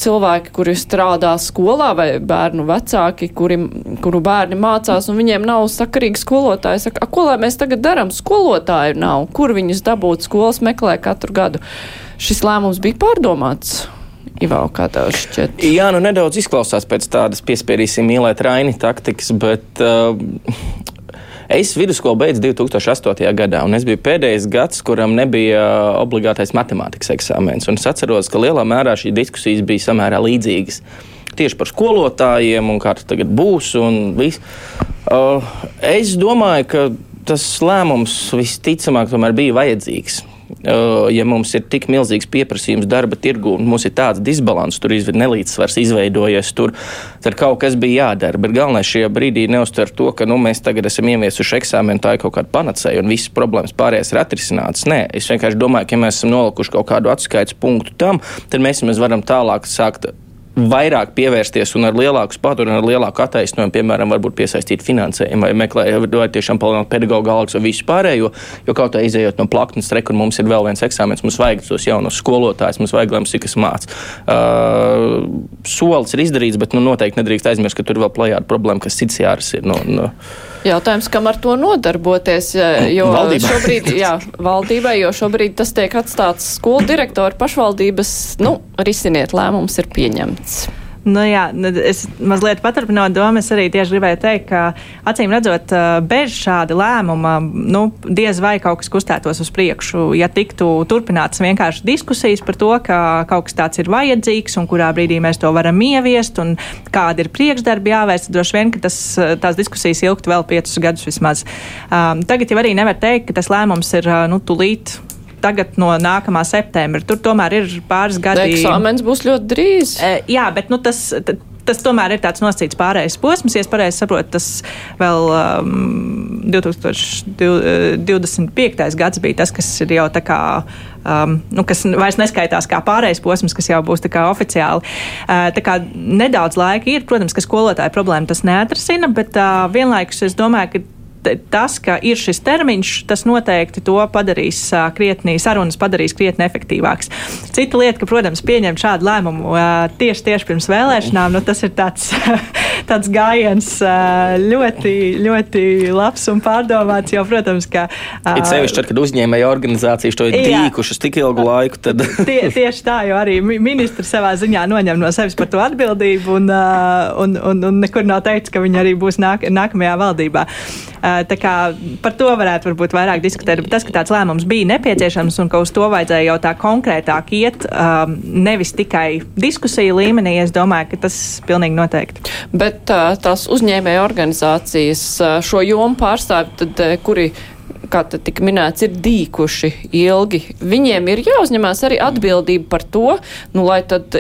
cilvēki, kuri strādā skolā, vai bērnu vecāki, kuri, kuru bērni mācās, un viņiem nav sakarīgi skolotāji, saka, ko lai mēs tagad darām? Skolotāju nav. Kur viņus dabūt? Skolas meklē katru gadu. Šis lēmums bija pārdomāts. Ivau, kā tev šķiet? Jā, nu nedaudz izklausās pēc tādas piespiedīsim mīlēt Raini taktikas, bet uh, Es vidusskolu beidzu 2008. gadā, un es biju pēdējais gads, kuram nebija obligātais matemātikas eksāmens. Es atceros, ka lielā mērā šīs diskusijas bija samērā līdzīgas. Tieši par skolotājiem un kā tas tagad būs. Uh, es domāju, ka tas lēmums visticamāk tomēr bija vajadzīgs. Ja mums ir tik milzīgs pieprasījums darba tirgu un mums ir tāds disbalans, tur ir nelīdzsvars izveidojies, tur, tad kaut kas bija jādara. Bet galvenais šajā brīdī neuztver to, ka nu, mēs tagad esam ieviesuši eksāmenu, tā ir kaut kāda panacēja un visas problēmas pārējās ir atrisinātas. Nē, es vienkārši domāju, ka ja mēs esam nolikuši kaut kādu atskaites punktu tam, tad mēs, mēs varam tālāk sākt vairāk pievērsties un ar lielāku spāru un ar lielāku attaisnojumu, piemēram, piesaistīt finansējumu vai meklēt, vai tiešām palielināt pedagoģu algas vai visu pārējo. Jo kaut kā izējot no plaknes, rekur mums ir vēl viens eksāmens, mums vajag tos jaunos skolotājus, mums vajag, lai mums ir kas mācās. Uh, solis ir izdarīts, bet nu, noteikti nedrīkst aizmirst, ka tur vēl plējāda problēma, kas cits jārisina. No, no, Jautājums, kam ar to nodarboties, jo valdībai. šobrīd, jā, valdībai, jo šobrīd tas tiek atstāts skolu direktoru pašvaldības, nu, risiniet lēmums ir pieņemts. Nu, jā, nu, es mazliet paturpinot domu, es arī tieši gribēju teikt, ka acīm redzot, bez šāda lēmuma, nu, diez vai kaut kas kustētos uz priekšu. Ja tiktu turpināts vienkārši diskusijas par to, ka kaut kas tāds ir vajadzīgs un kurā brīdī mēs to varam ieviest un kādi ir priekšdarbi jāvērst, droši vien, ka tas, tās diskusijas ilgtu vēl piecus gadus vismaz. Um, tagad jau arī nevar teikt, ka tas lēmums ir nu, tulīt tagad no nākamā septembra. Tur tomēr ir pāris gadi. Eksāmens būs ļoti drīz. E, jā, bet nu, tas. Tas tomēr ir tāds nosacīts pārējais posms. Ja es pareizi saprotu, tas vēl um, 2025. gads bija tas, kas ir jau tā kā um, nu, kas vairs neskaitās kā pārējais posms, kas jau būs oficiāli. Uh, tā kā nedaudz laika ir, protams, ka skolotāja problēma tas neatrasina, bet uh, vienlaikus es domāju, ka tas, ka ir šis termiņš, tas noteikti to padarīs krietni, sarunas padarīs krietni efektīvāks. Cita lieta, ka, protams, pieņemt šādu lēmumu tieši, tieši pirms vēlēšanām, nu, tas ir tāds, (laughs) tāds gājiens ļoti, ļoti labs un pārdomāts, jo, protams, ka. Ir sevišķi, kad uzņēmēja organizācijas to ir tīkušas tik ilgu laiku, tad. (laughs) Tie, tieši tā, jo arī ministrs savā ziņā noņem no sevis par to atbildību un, un, un, un nekur nav teikts, ka viņi arī būs nāk, nākamajā valdībā. Tā kā par to varētu varbūt vairāk diskutēt, bet tas, ka tāds lēmums bija nepieciešams un ka uz to vajadzēja jau tā konkrētāk iet, um, nevis tikai diskusiju līmenī, es domāju, ka tas pilnīgi noteikti. Bet tās uzņēmēja organizācijas šo jomu pārstāvi, tad kuri kā tika minēts, ir dīkuši ilgi. Viņiem ir jāuzņemās arī atbildība par to, nu, lai tad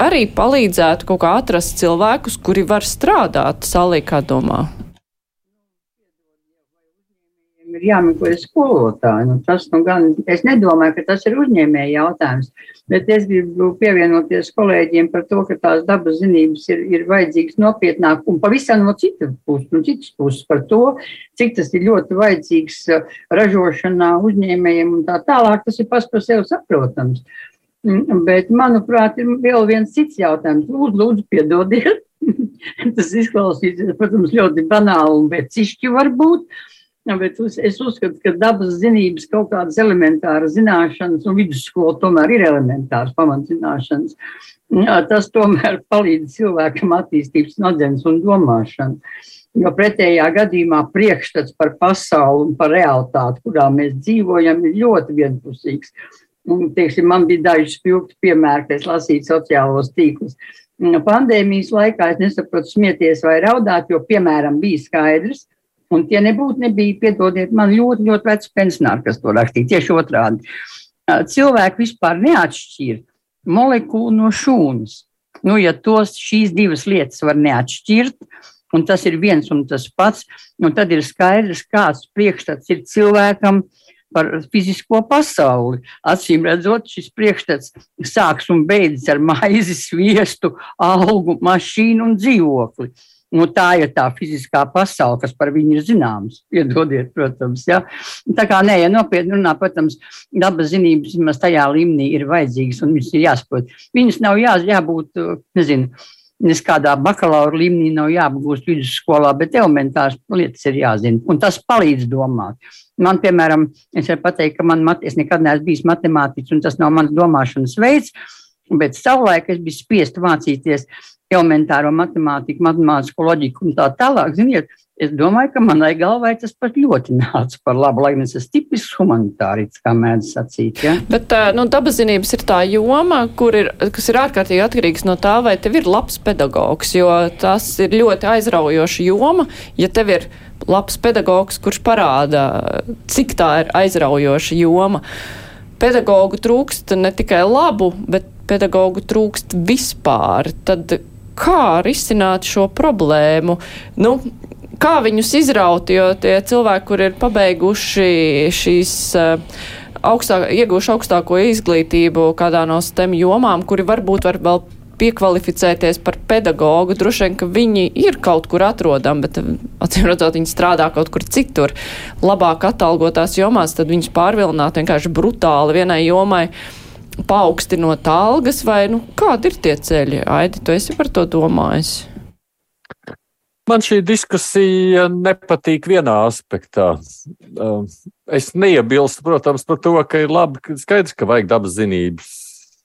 arī palīdzētu kaut kā atrast cilvēkus, kuri var strādāt salī, kā domā ir jāmeklē skolotāji. Nu, tas, nu, gan, es nedomāju, ka tas ir uzņēmēja jautājums, bet es gribu pievienoties kolēģiem par to, ka tās dabas zinības ir, ir vajadzīgas nopietnāk un pavisam no citas puses, no citas puses par to, cik tas ir ļoti vajadzīgs uh, ražošanā, uzņēmējiem un tā tālāk. Tas ir pats par sevi saprotams. Mm, bet, manuprāt, ir vēl viens cits jautājums. Lūdzu, lūdzu piedodiet. (laughs) tas izklausīsies, protams, ļoti banāli un vecišķi varbūt. Bet es uzskatu, ka dabas zinības, kaut kādas elementāras zināšanas, un vidusskola tomēr ir elementāras pamatzināšanas, tas tomēr (laughs) palīdz cilvēkam attīstīt smadzenes un domāšanu. Jo pretējā gadījumā priekšstats par pasauli un par realitāti, kurā mēs dzīvojam, ir ļoti vienpusīgs. Un, teiksim, man bija daži spilgti piemēri, kad es lasīju sociālos tīklus. Pandēmijas laikā es nesaprotu smieties vai raudāt, jo, piemēram, bija skaidrs, ka Un tie nebūtu nebija, piedodiet, man ļoti, ļoti veci pensionāri, kas to rakstīja, tieši otrādi. Cilvēki vispār neatšķir molekulu no šūnas. Nu, ja tos šīs divas lietas var neatšķirt, un tas ir viens un tas pats, nu, tad ir skaidrs, kāds priekšstats ir cilvēkam par fizisko pasauli. Acīm redzot, šis priekšstats sāks un beidzas ar maizi, sviestu, augu, mašīnu un dzīvokli. Nu, tā ir tā fiziskā pasaule, kas par viņu ir zināms. (laughs) Piedodiet, protams. Ja? Tā kā nē, ja nopietni runā, protams, dabas zinības vismaz tajā līmenī ir vajadzīgas un viņas ir jāsaprot. Viņas nav jā, jābūt, nezinu, nes kādā bakalaura līmenī nav jāapgūst vidusskolā, bet elementāras lietas ir jāzina. Un tas palīdz domāt. Man, piemēram, es varu pateikt, ka man, es nekad neesmu bijis matemātiķis, un tas nav mans domāšanas veids. Bet savulaik es biju spiests mācīties elementāro matemātiku, matemātisko loģiku un tā tālāk. Ziniet, es domāju, ka manai galvai tas pat ļoti nāca par labu, lai es esmu tipisks humanitārīts, kā mēdz sacīt. Ja? Bet nu, dabazinības ir tā joma, ir, kas ir ārkārtīgi atkarīgs no tā, vai tev ir labs pedagogs, jo tas ir ļoti aizraujoša joma, ja tev ir labs pedagogs, kurš parāda, cik tā ir aizraujoša joma. Pedagogu trūkst ne tikai labu, bet pedagogu trūkst vispār. Tad kā risināt šo problēmu? Nu, kā viņus izraut, jo tie cilvēki, kur ir pabeiguši šīs uh, augstāk, iegūši augstāko izglītību kādā no STEM jomām, kuri varbūt var vēl piekvalificēties par pedagogu. Droši vien, ka viņi ir kaut kur atrodami, bet acīm redzot, viņi strādā kaut kur citur, labāk atalgotās jomās, tad viņus pārvilināt vienkārši brutāli vienai jomai. Paaugstinot algas, vai nu, kādi ir tie ceļi? Aidi, tu esi par to domājis? Man šī diskusija nepatīk vienā aspektā. Um, es neiebilstu, protams, par to, ka ir labi, skaidrs, ka vajag dabas zinības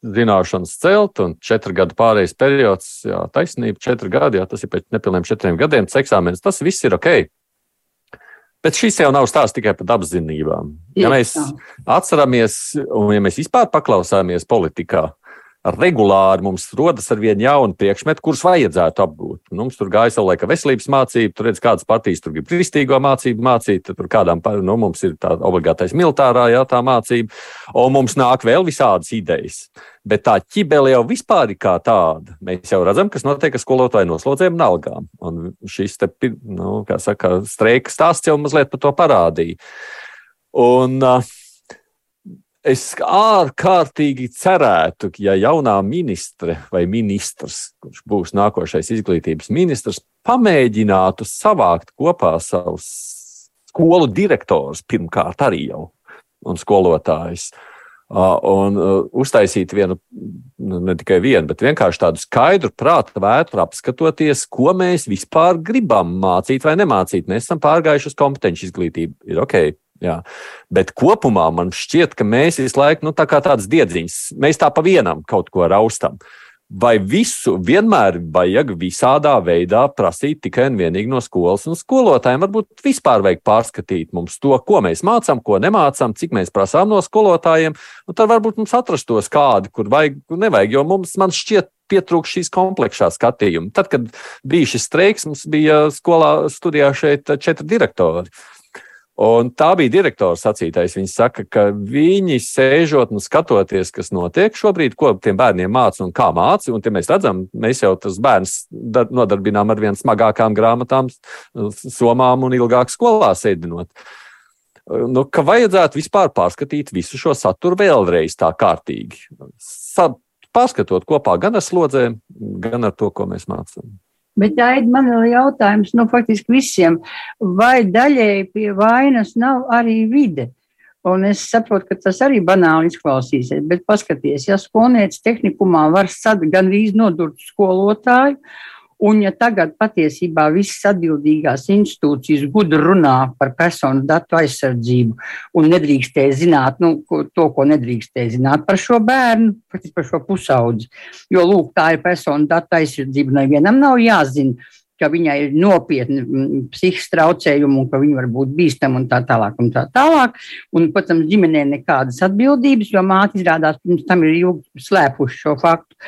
zināšanas celt, un četru gadu pārējais periods, jā, taisnība, četri gadi, jā, tas ir pēc nepilniem četriem gadiem, tas eksāmenis, tas viss ir ok. Bet šis jau nav stāsts tikai par dabas zinībām. Ja mēs atceramies, un ja mēs vispār paklausāmies politikā, regulāri mums rodas ar vienu jaunu priekšmetu, kurus vajadzētu apgūt. Nu, mums tur gāja savu laiku veselības mācību, tur redz, kādas partijas tur grib kristīgo mācību mācīt, tur kādām, nu, mums ir tā obligātais militārā jā, tā mācība, un mums nāk vēl visādas idejas. Bet tā ķibele jau vispār ir kā tāda. Mēs jau redzam, kas notiek ar skolotāju noslodzēm un algām. Un šis te, nu, kā saka, streika stāsts jau mazliet par to parādīja. Un, uh, Es ārkārtīgi cerētu, ja jaunā ministre vai ministrs, kurš būs nākošais izglītības ministrs, pamēģinātu savākt kopā savus skolu direktors pirmkārt arī jau un skolotājus. Un uztaisīt vienu, nu, ne tikai vienu, bet vienkārši tādu skaidru prāta vētru apskatoties, ko mēs vispār gribam mācīt vai nemācīt. Mēs esam pārgājuši uz kompetenci izglītību. Ir ok, Jā. Bet kopumā man šķiet, ka mēs visu laiku nu, tā kā tādas diedziņas, mēs tā pa vienam kaut ko raustam. Vai visu vienmēr vajag visādā veidā prasīt tikai un vienīgi no skolas? Un skolotājiem varbūt vispār vajag pārskatīt mums to, ko mēs mācām, ko nemācām, cik mēs prasām no skolotājiem. Un tad varbūt mums atrastos kādi, kur vajag, nevajag, jo mums, šķiet, pietrūkst šīs kompleksā skatījuma. Tad, kad bija šis streiks, mums bija skolā studijā šeit četri direktori. Un tā bija direktora sacītais. Viņa saka, ka viņi sēžot un skatoties, kas notiek šobrīd, ko tiem bērniem māca un kā māca. Un, mēs redzam, mēs jau tas bērns nodarbinām ar vien smagākām grāmatām, somām un ilgāk skolā sēdinot. Nu, ka vajadzētu vispār pārskatīt visu šo saturu vēlreiz tā kārtīgi. Sa pārskatot kopā gan ar slodzēm, gan ar to, ko mēs mācām. Bet Aida, man ir jautājums, nu, faktiski visiem, vai daļēji pie vainas nav arī vide? Un es saprotu, ka tas arī banāli izklausīsies, bet paskaties, ja skolnieks tehnikumā var sad gandrīz nodurt skolotāju, Un, ja tagad patiesībā visas atbildīgās institūcijas gudri runā par personu datu aizsardzību un nedrīkstēja zināt nu, to, ko nedrīkstēja zināt par šo bērnu, par šo pusaudzi, jo lūk, tā ir personu datu aizsardzība, nevienam nav jāzina ka viņai ir nopietni mm, psihiski traucējumi un ka viņa var būt bīstama un tā tālāk. Un tā tālāk. Un, protams, ģimenē nekādas atbildības, jo māte izrādās pirms tam ir ilgi slēpuši šo faktu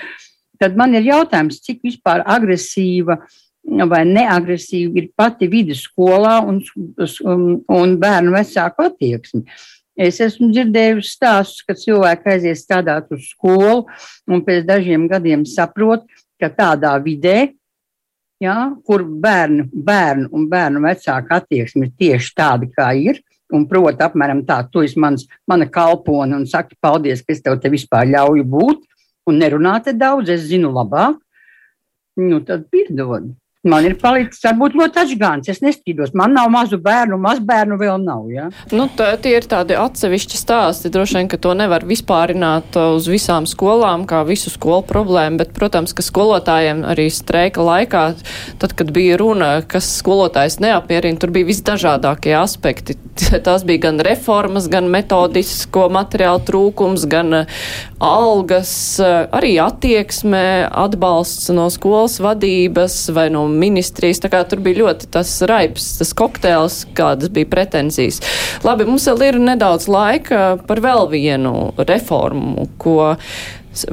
tad man ir jautājums, cik vispār agresīva vai neagresīva ir pati vidusskolā un, un, un bērnu vecāku attieksme. Es esmu dzirdējusi stāstus, ka cilvēki aizies strādāt uz skolu un pēc dažiem gadiem saprot, ka tādā vidē, ja, kur bērnu, bērnu un bērnu vecāku attieksme ir tieši tāda, kā ir, un proti, apmēram tā, tu esi mans, mana kalpone un saki paldies, ka es tev te vispār ļauju būt, un nerunāt daudz, es zinu labāk, nu tad piedod. Man ir palicis varbūt ļoti atgāns. Es nestrīdos. Man nav mazu bērnu, maz bērnu vēl nav. Ja? Nu, tā, tie ir tādi atsevišķi stāsti. Droši vien, ka to nevar vispārināt uz visām skolām, kā visu skolu problēmu. Bet, protams, ka skolotājiem arī streika laikā, tad, kad bija runa, kas skolotājs neapmierina, tur bija visdažādākie aspekti. (laughs) Tās bija gan reformas, gan metodisko materiālu trūkums, gan uh, algas, uh, arī attieksme, atbalsts no skolas vadības vai no ministrijas. Tur bija ļoti tas raips, tas kokteils, kādas bija pretenzijas. Labi, mums vēl ir nedaudz laika par vēl vienu reformu, ko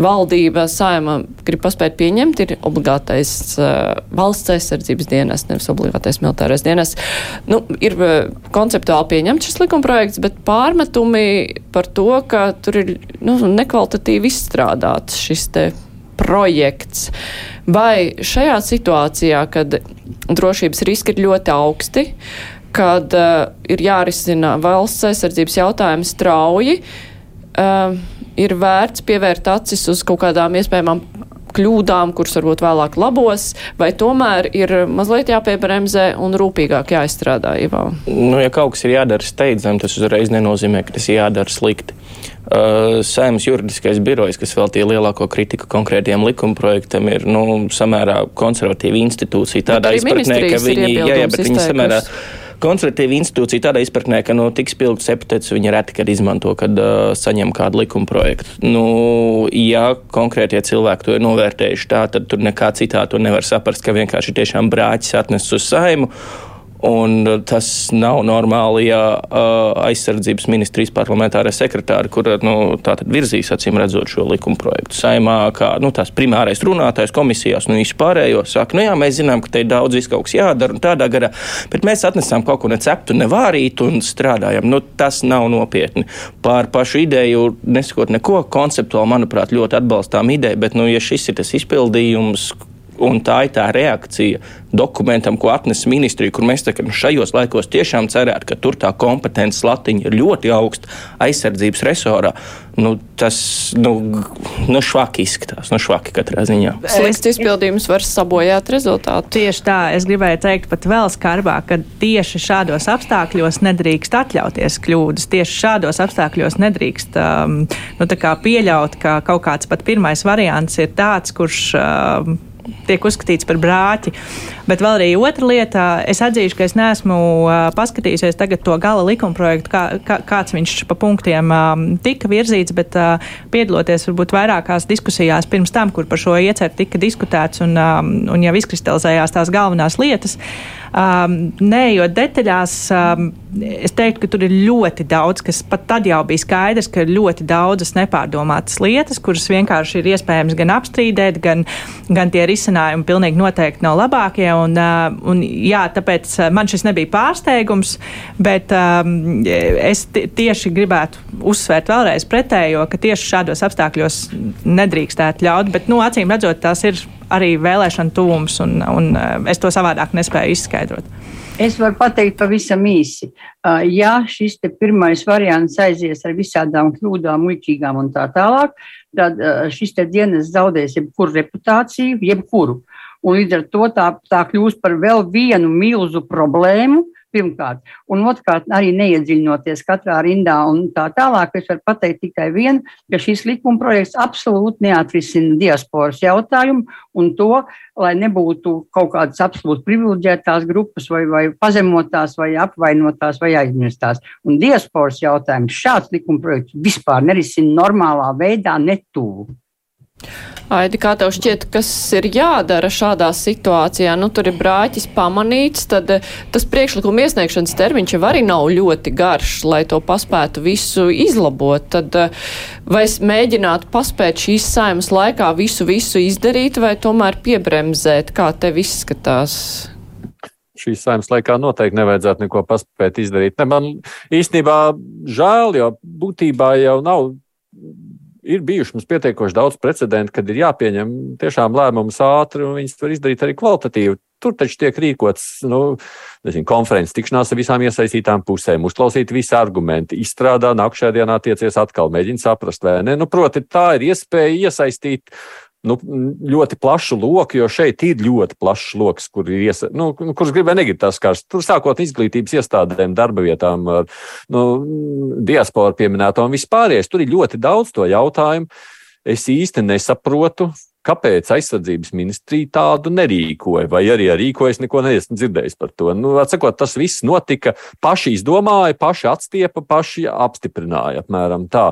valdība, saima grib paspēt pieņemt, ir obligātais uh, valsts aizsardzības dienas, nevis obligātais militārais dienas. Nu, ir uh, konceptuāli pieņemts šis likumprojekts, bet pārmetumi par to, ka tur ir nu, nekvalitatīvi izstrādāts šis te projekts. Vai šajā situācijā, kad drošības riski ir ļoti augsti, kad uh, ir jārisina valsts aizsardzības jautājumi strauji, uh, ir vērts pievērt acis uz kaut kādām iespējamām kļūdām, kuras varbūt vēlāk labos, vai tomēr ir mazliet jāpiebremzē un rūpīgāk jāizstrādā? Ivā? Nu, ja kaut kas ir jādara steidzami, tas uzreiz nenozīmē, ka tas ir jādara slikti. Uh, Saimnes juridiskais birojs, kas veltīja lielāko kritiku konkrētiem likumprojektam, ir nu, samērā konservatīva institūcija. Tādā izpratnē, ka viņi, jā, jā, bet viņi samērā konservatīva institūcija tādā izpratnē, ka nu, tik spilgts epitets viņi reti kad izmanto, kad uh, saņem kādu likuma projektu. Nu, ja konkrētie cilvēki to ir novērtējuši tā, tad tur nekā citā to nevar saprast, ka vienkārši tiešām brāķis atnesis uz saimu. Un tas nav normāli, ja uh, aizsardzības ministrijas parlamentārā sekretāra, kur nu, virzīs acīm redzot šo likuma projektu saimā, kā nu, tās primārais runātājs komisijās, nu vispārējo saka, nu jā, mēs zinām, ka te ir daudz kaut kas jādara un tādā garā, bet mēs atnesām kaut ko neceptu, nevārītu un strādājam. Nu, tas nav nopietni. Pār pašu ideju nesakot neko konceptuāli, manuprāt, ļoti atbalstām ideju, bet, nu, ja šis ir tas izpildījums, Un tā ir tā reakcija dokumentam, ko atnesa ministrija, kur mēs nu, šajos laikos tiešām cerētu, ka tur tā kompetences latiņa ir ļoti augsta aizsardzības resorā. Nu, tas nu, nu, švaki izskatās, nu, švaki katrā ziņā. Slikts izpildījums var sabojāt rezultātu. Tieši tā, es gribēju teikt pat vēl skarbāk, ka tieši šādos apstākļos nedrīkst atļauties kļūdas. Tieši šādos apstākļos nedrīkst um, nu, pieļaut, ka kaut kāds pat pirmais variants ir tāds, kurš. Um, tiek uzskatīts par brāķi. Bet vēl arī otra lieta, es atzīšu, ka es neesmu paskatījusies tagad to gala likumprojektu, kā, kā, kāds viņš pa punktiem tika virzīts, bet piedaloties varbūt vairākās diskusijās pirms tam, kur par šo ieceru tika diskutēts un, un jau izkristalizējās tās galvenās lietas. Um, Neejot detaļās, um, es teiktu, ka tur ir ļoti daudz, kas pat tad jau bija skaidrs, ka ir ļoti daudzas nepārdomātas lietas, kuras vienkārši ir iespējams gan apstrīdēt, gan, gan tie risinājumi pilnīgi noteikti nav labākie. Un, uh, un, jā, tāpēc man šis nebija pārsteigums, bet um, es tieši gribētu uzsvērt vēlreiz pretējo, ka tieši šādos apstākļos nedrīkstētu ļaut, bet, nu, acīm redzot, tās ir arī vēlēšana tuvums, un, un eh, es to savādāk nespēju izskaidrot. Es varu pateikt pavisam īsi. Ja šis pirmais variants aizies ar visādām kļūdām, muļķīgām un tā tālāk, tad šis dienas zaudēs jebkuru reputāciju, jebkuru. Un līdz ar to tā, tā kļūs par vēl vienu milzu problēmu, pirmkārt. Un otrkārt, arī neiedziļinoties katrā rindā un tā tālāk, es varu pateikt tikai vienu, ka šis likuma projekts absolūti neatrisina diasporas jautājumu un to, lai nebūtu kaut kādas absolūti privileģētās grupas vai, vai pazemotās vai apvainotās vai aizmirstās. Un diasporas jautājums šāds likuma projekts vispār nerisina normālā veidā netuvu. Aidi, kā tev šķiet, kas ir jādara šādā situācijā? Nu, tur ir brāķis pamanīts, tad eh, tas priekšlikuma iesniegšanas termiņš jau arī nav ļoti garš, lai to paspētu visu izlabot. Tad eh, vai es mēģinātu paspēt šīs saimas laikā visu, visu izdarīt, vai tomēr piebremzēt, kā tev izskatās? šīs saimnes laikā noteikti nevajadzētu neko paspēt izdarīt. Ne, man īstenībā žēl, jo būtībā jau nav ir bijuši mums pietiekoši daudz precedentu, kad ir jāpieņem tiešām lēmumus ātri, un viņas var izdarīt arī kvalitatīvi. Tur taču tiek rīkots nu, nezinu, konferences, tikšanās ar visām iesaistītām pusēm, uzklausīt visi argumenti, izstrādā, nākamajā dienā tiecies atkal, mēģina saprast, vai ne. Nu, proti, tā ir iespēja iesaistīt nu, ļoti plašu loku, jo šeit ir ļoti plašs lokus, kur ir iesa, nu, nu kurš grib vai negrib tās kārs. Tur sākot izglītības iestādēm, darba vietām, nu, diasporu pieminēto un vispārējais. Tur ir ļoti daudz to jautājumu. Es īsti nesaprotu, kāpēc aizsardzības ministrija tādu nerīkoja, vai arī rīkojas, neko neesmu dzirdējis par to. Nu, atsakot, tas viss notika, paši izdomāja, paši atstiepa, paši apstiprināja apmēram tā.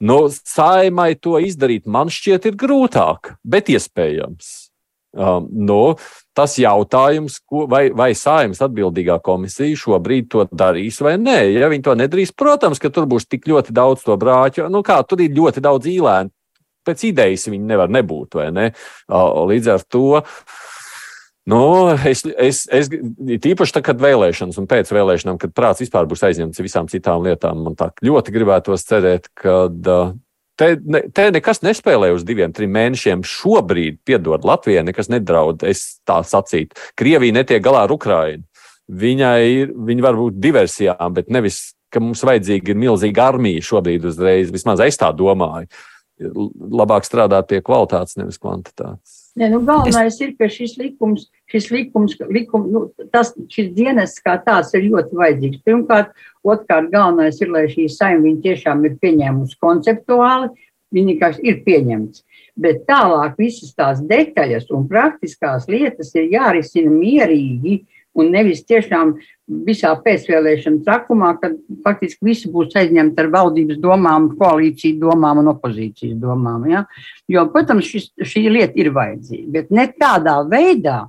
Nu, saimai to izdarīt man šķiet ir grūtāk, bet iespējams. Um, nu, tas jautājums, ko, vai, vai saimnes atbildīgā komisija šobrīd to darīs vai nē. Ja viņi to nedarīs, protams, ka tur būs tik ļoti daudz to brāķu. Nu, kā tur ir ļoti daudz īlēnu. pēc idejas viņi nevar nebūt, ne? Līdz ar to. Nu, es, es, es tīpaši tagad, kad vēlēšanas un pēc vēlēšanām, kad prāts vispār būs aizņemts visām citām lietām, man tā ļoti gribētos cerēt, ka te, ne, te nekas nespēlē uz diviem, trim mēnešiem. Šobrīd, piedod, Latvijai nekas nedraud, es tā sacītu. Krievija netiek galā ar Ukrainu. Viņai ir, viņa var būt diversijām, bet nevis ka mums vajadzīga ir milzīga armija šobrīd uzreiz. Vismaz es tā domāju. Labāk strādāt pie kvalitātes, nevis kvantitātes. Ne, nu, galvenais es... ir, ka šis likums, šis likums, likum, nu, tas, šis dienas kā tāds ir ļoti vajadzīgs. Pirmkārt, otrkārt, galvenais ir, lai šī saima tiešām ir pieņēmusi konceptuāli, viņi vienkārši ir pieņemts. Bet tālāk visas tās detaļas un praktiskās lietas ir jārisina mierīgi, uh, un nevis tiešām visā pēcvēlēšana trakumā, kad faktiski visi būs aizņemti ar valdības domām, koalīciju domām un opozīcijas domām. Ja? Jo, protams, šis, šī lieta ir vajadzīga, bet ne tādā veidā,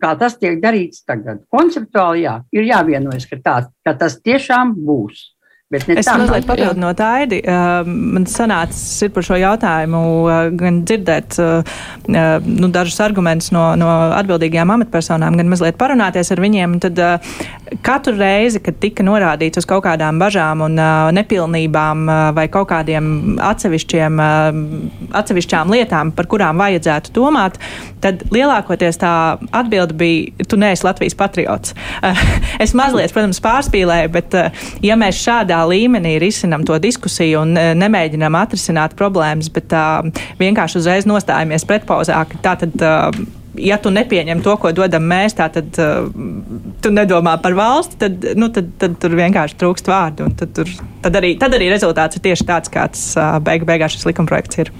kā tas tiek darīts tagad. Konceptuāli jā, ir jāvienojas, ka, tā, ka tas tiešām būs. Es mazliet papildu no Taidi. Uh, man sanācis par šo jautājumu uh, gan dzirdēt uh, nu, dažus argumentus no, no atbildīgajām amatpersonām, gan mazliet parunāties ar viņiem. Tad katru reizi, kad tika norādīts uz kaut kādām bažām un nepilnībām vai kaut kādiem atsevišķiem, atsevišķām lietām, par kurām vajadzētu domāt, tad lielākoties tā atbilde bija, tu neesi Latvijas patriots. (laughs) es mazliet, protams, pārspīlēju, bet ja mēs šādā tādā līmenī risinam to diskusiju un e, nemēģinam atrisināt problēmas, bet uh, vienkārši uzreiz nostājamies pretpozā, ka tā tad. Uh, ja tu nepieņem to, ko dodam mēs, tad uh, tu nedomā par valsti, tad, nu, tad, tad tur vienkārši trūkst vārdu. Tad, tur, tad, arī, tad arī rezultāts ir tieši tāds, kāds uh, beig, beigās šis likumprojekts ir.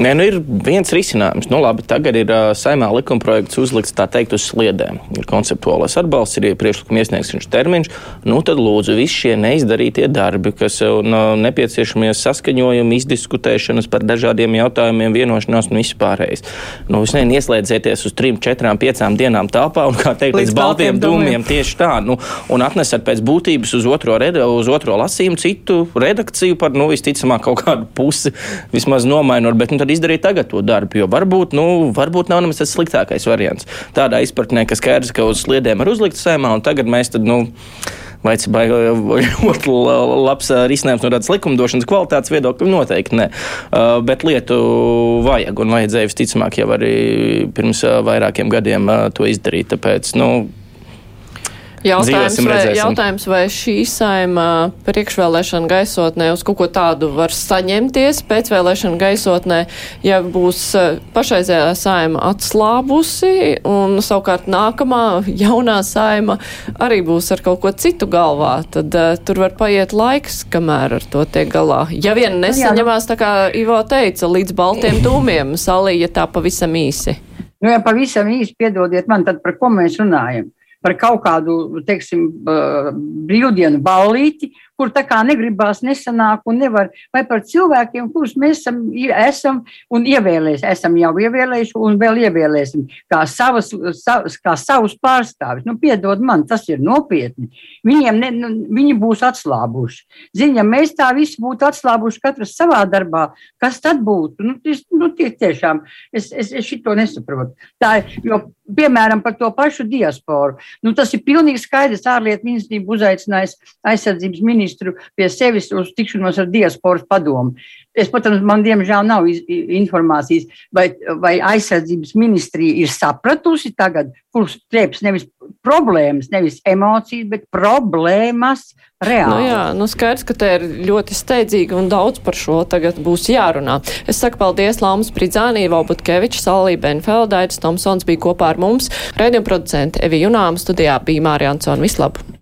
Nē, nu ir viens risinājums. Nu, labi, tagad ir uh, saimā likumprojekts uzlikts tā teikt uz sliedēm. Ir konceptuālais atbalsts, ir priekšlikuma iesniegšanas termiņš. Nu, tad lūdzu, visi šie neizdarītie darbi, kas un uh, nepieciešamie saskaņojumi, izdiskutēšanas par dažādiem jautājumiem, vienošanās un vispārējais. Nu, jūs nezinu, ieslēdzieties uz trim, četrām, piecām dienām telpā un, kā teikt, līdz, līdz baltiem dūmiem tieši tā. Nu, un atnesat pēc būtības uz otro, reda, uz otro lasījumu citu redakciju par, nu, visticamāk, kaut kādu pusi vismaz nomainot. Bet, nu, tad izdarīt tagad to darbu. Jo varbūt, nu, varbūt nav nemaz tas sliktākais variants. Tādā izpratnē, ka skaidrs, ka uz sliedēm ir uzlikts sēmā, un tagad mēs tad, nu, vai tas (laughs) ļoti labs risinājums no tādas likumdošanas kvalitātes viedokļa? Noteikti nē. Bet lietu vajag un vajadzēja visticamāk jau arī pirms vairākiem gadiem to izdarīt. Tāpēc, nu, Jautājums, vai, jautājums, vai šī saima priekšvēlēšana gaisotnē uz kaut ko tādu var saņemties pēcvēlēšana gaisotnē, ja būs eh, pašreizējā saima atslābusi un savukārt nākamā (laughs) jaunā saima arī būs ar kaut ko citu galvā, tad uh, tur var paiet laiks, kamēr ar to tiek galā. Ja vien nu nesaņemās, tā kā Ivo teica, līdz baltiem (clears throat) dūmiem, salīja tā pavisam īsi. Nu, ja pavisam īsi piedodiet man, tad par ko mēs runājam? Par kaut kādu, teiksim, brīvdienu ballīti, kur tā kā negribās, nesanāk un nevar, vai par cilvēkiem, kurus mēs esam, esam un ievēlēsim, esam jau ievēlējuši un vēl ievēlēsim, kā, savas, savas, kā savus pārstāvis. Nu, piedod man, tas ir nopietni. Viņiem ne, nu, viņi būs atslābuši. Ziņa, mēs tā visi būtu atslābuši katrs savā darbā, kas tad būtu? Nu, tis, nu, tie, tiešām, es, es, es šito nesaprotu. Tā, jo, piemēram, par to pašu diasporu. Nu, tas ir pilnīgi skaidrs. Ārlietu ministrība uzaicinājusi aizsardzības ministru pie sevis uz tikšanos ar diasporas padomu. Es, protams, man diemžēl nav informācijas, vai, vai aizsardzības ministrija ir sapratusi tagad, kurš trieps nevis problēmas, nevis emocijas, bet problēmas reāli. Nu jā, nu skaidrs, ka te ir ļoti steidzīgi un daudz par šo tagad būs jārunā. Es saku paldies Laumas Pridzānī, Vobutkevičs, Salī Benfeldaitis, Tomsons bija kopā ar mums, rēdījuma producente Evi Junām, studijā bija Mārija Ansona. Vislabāk!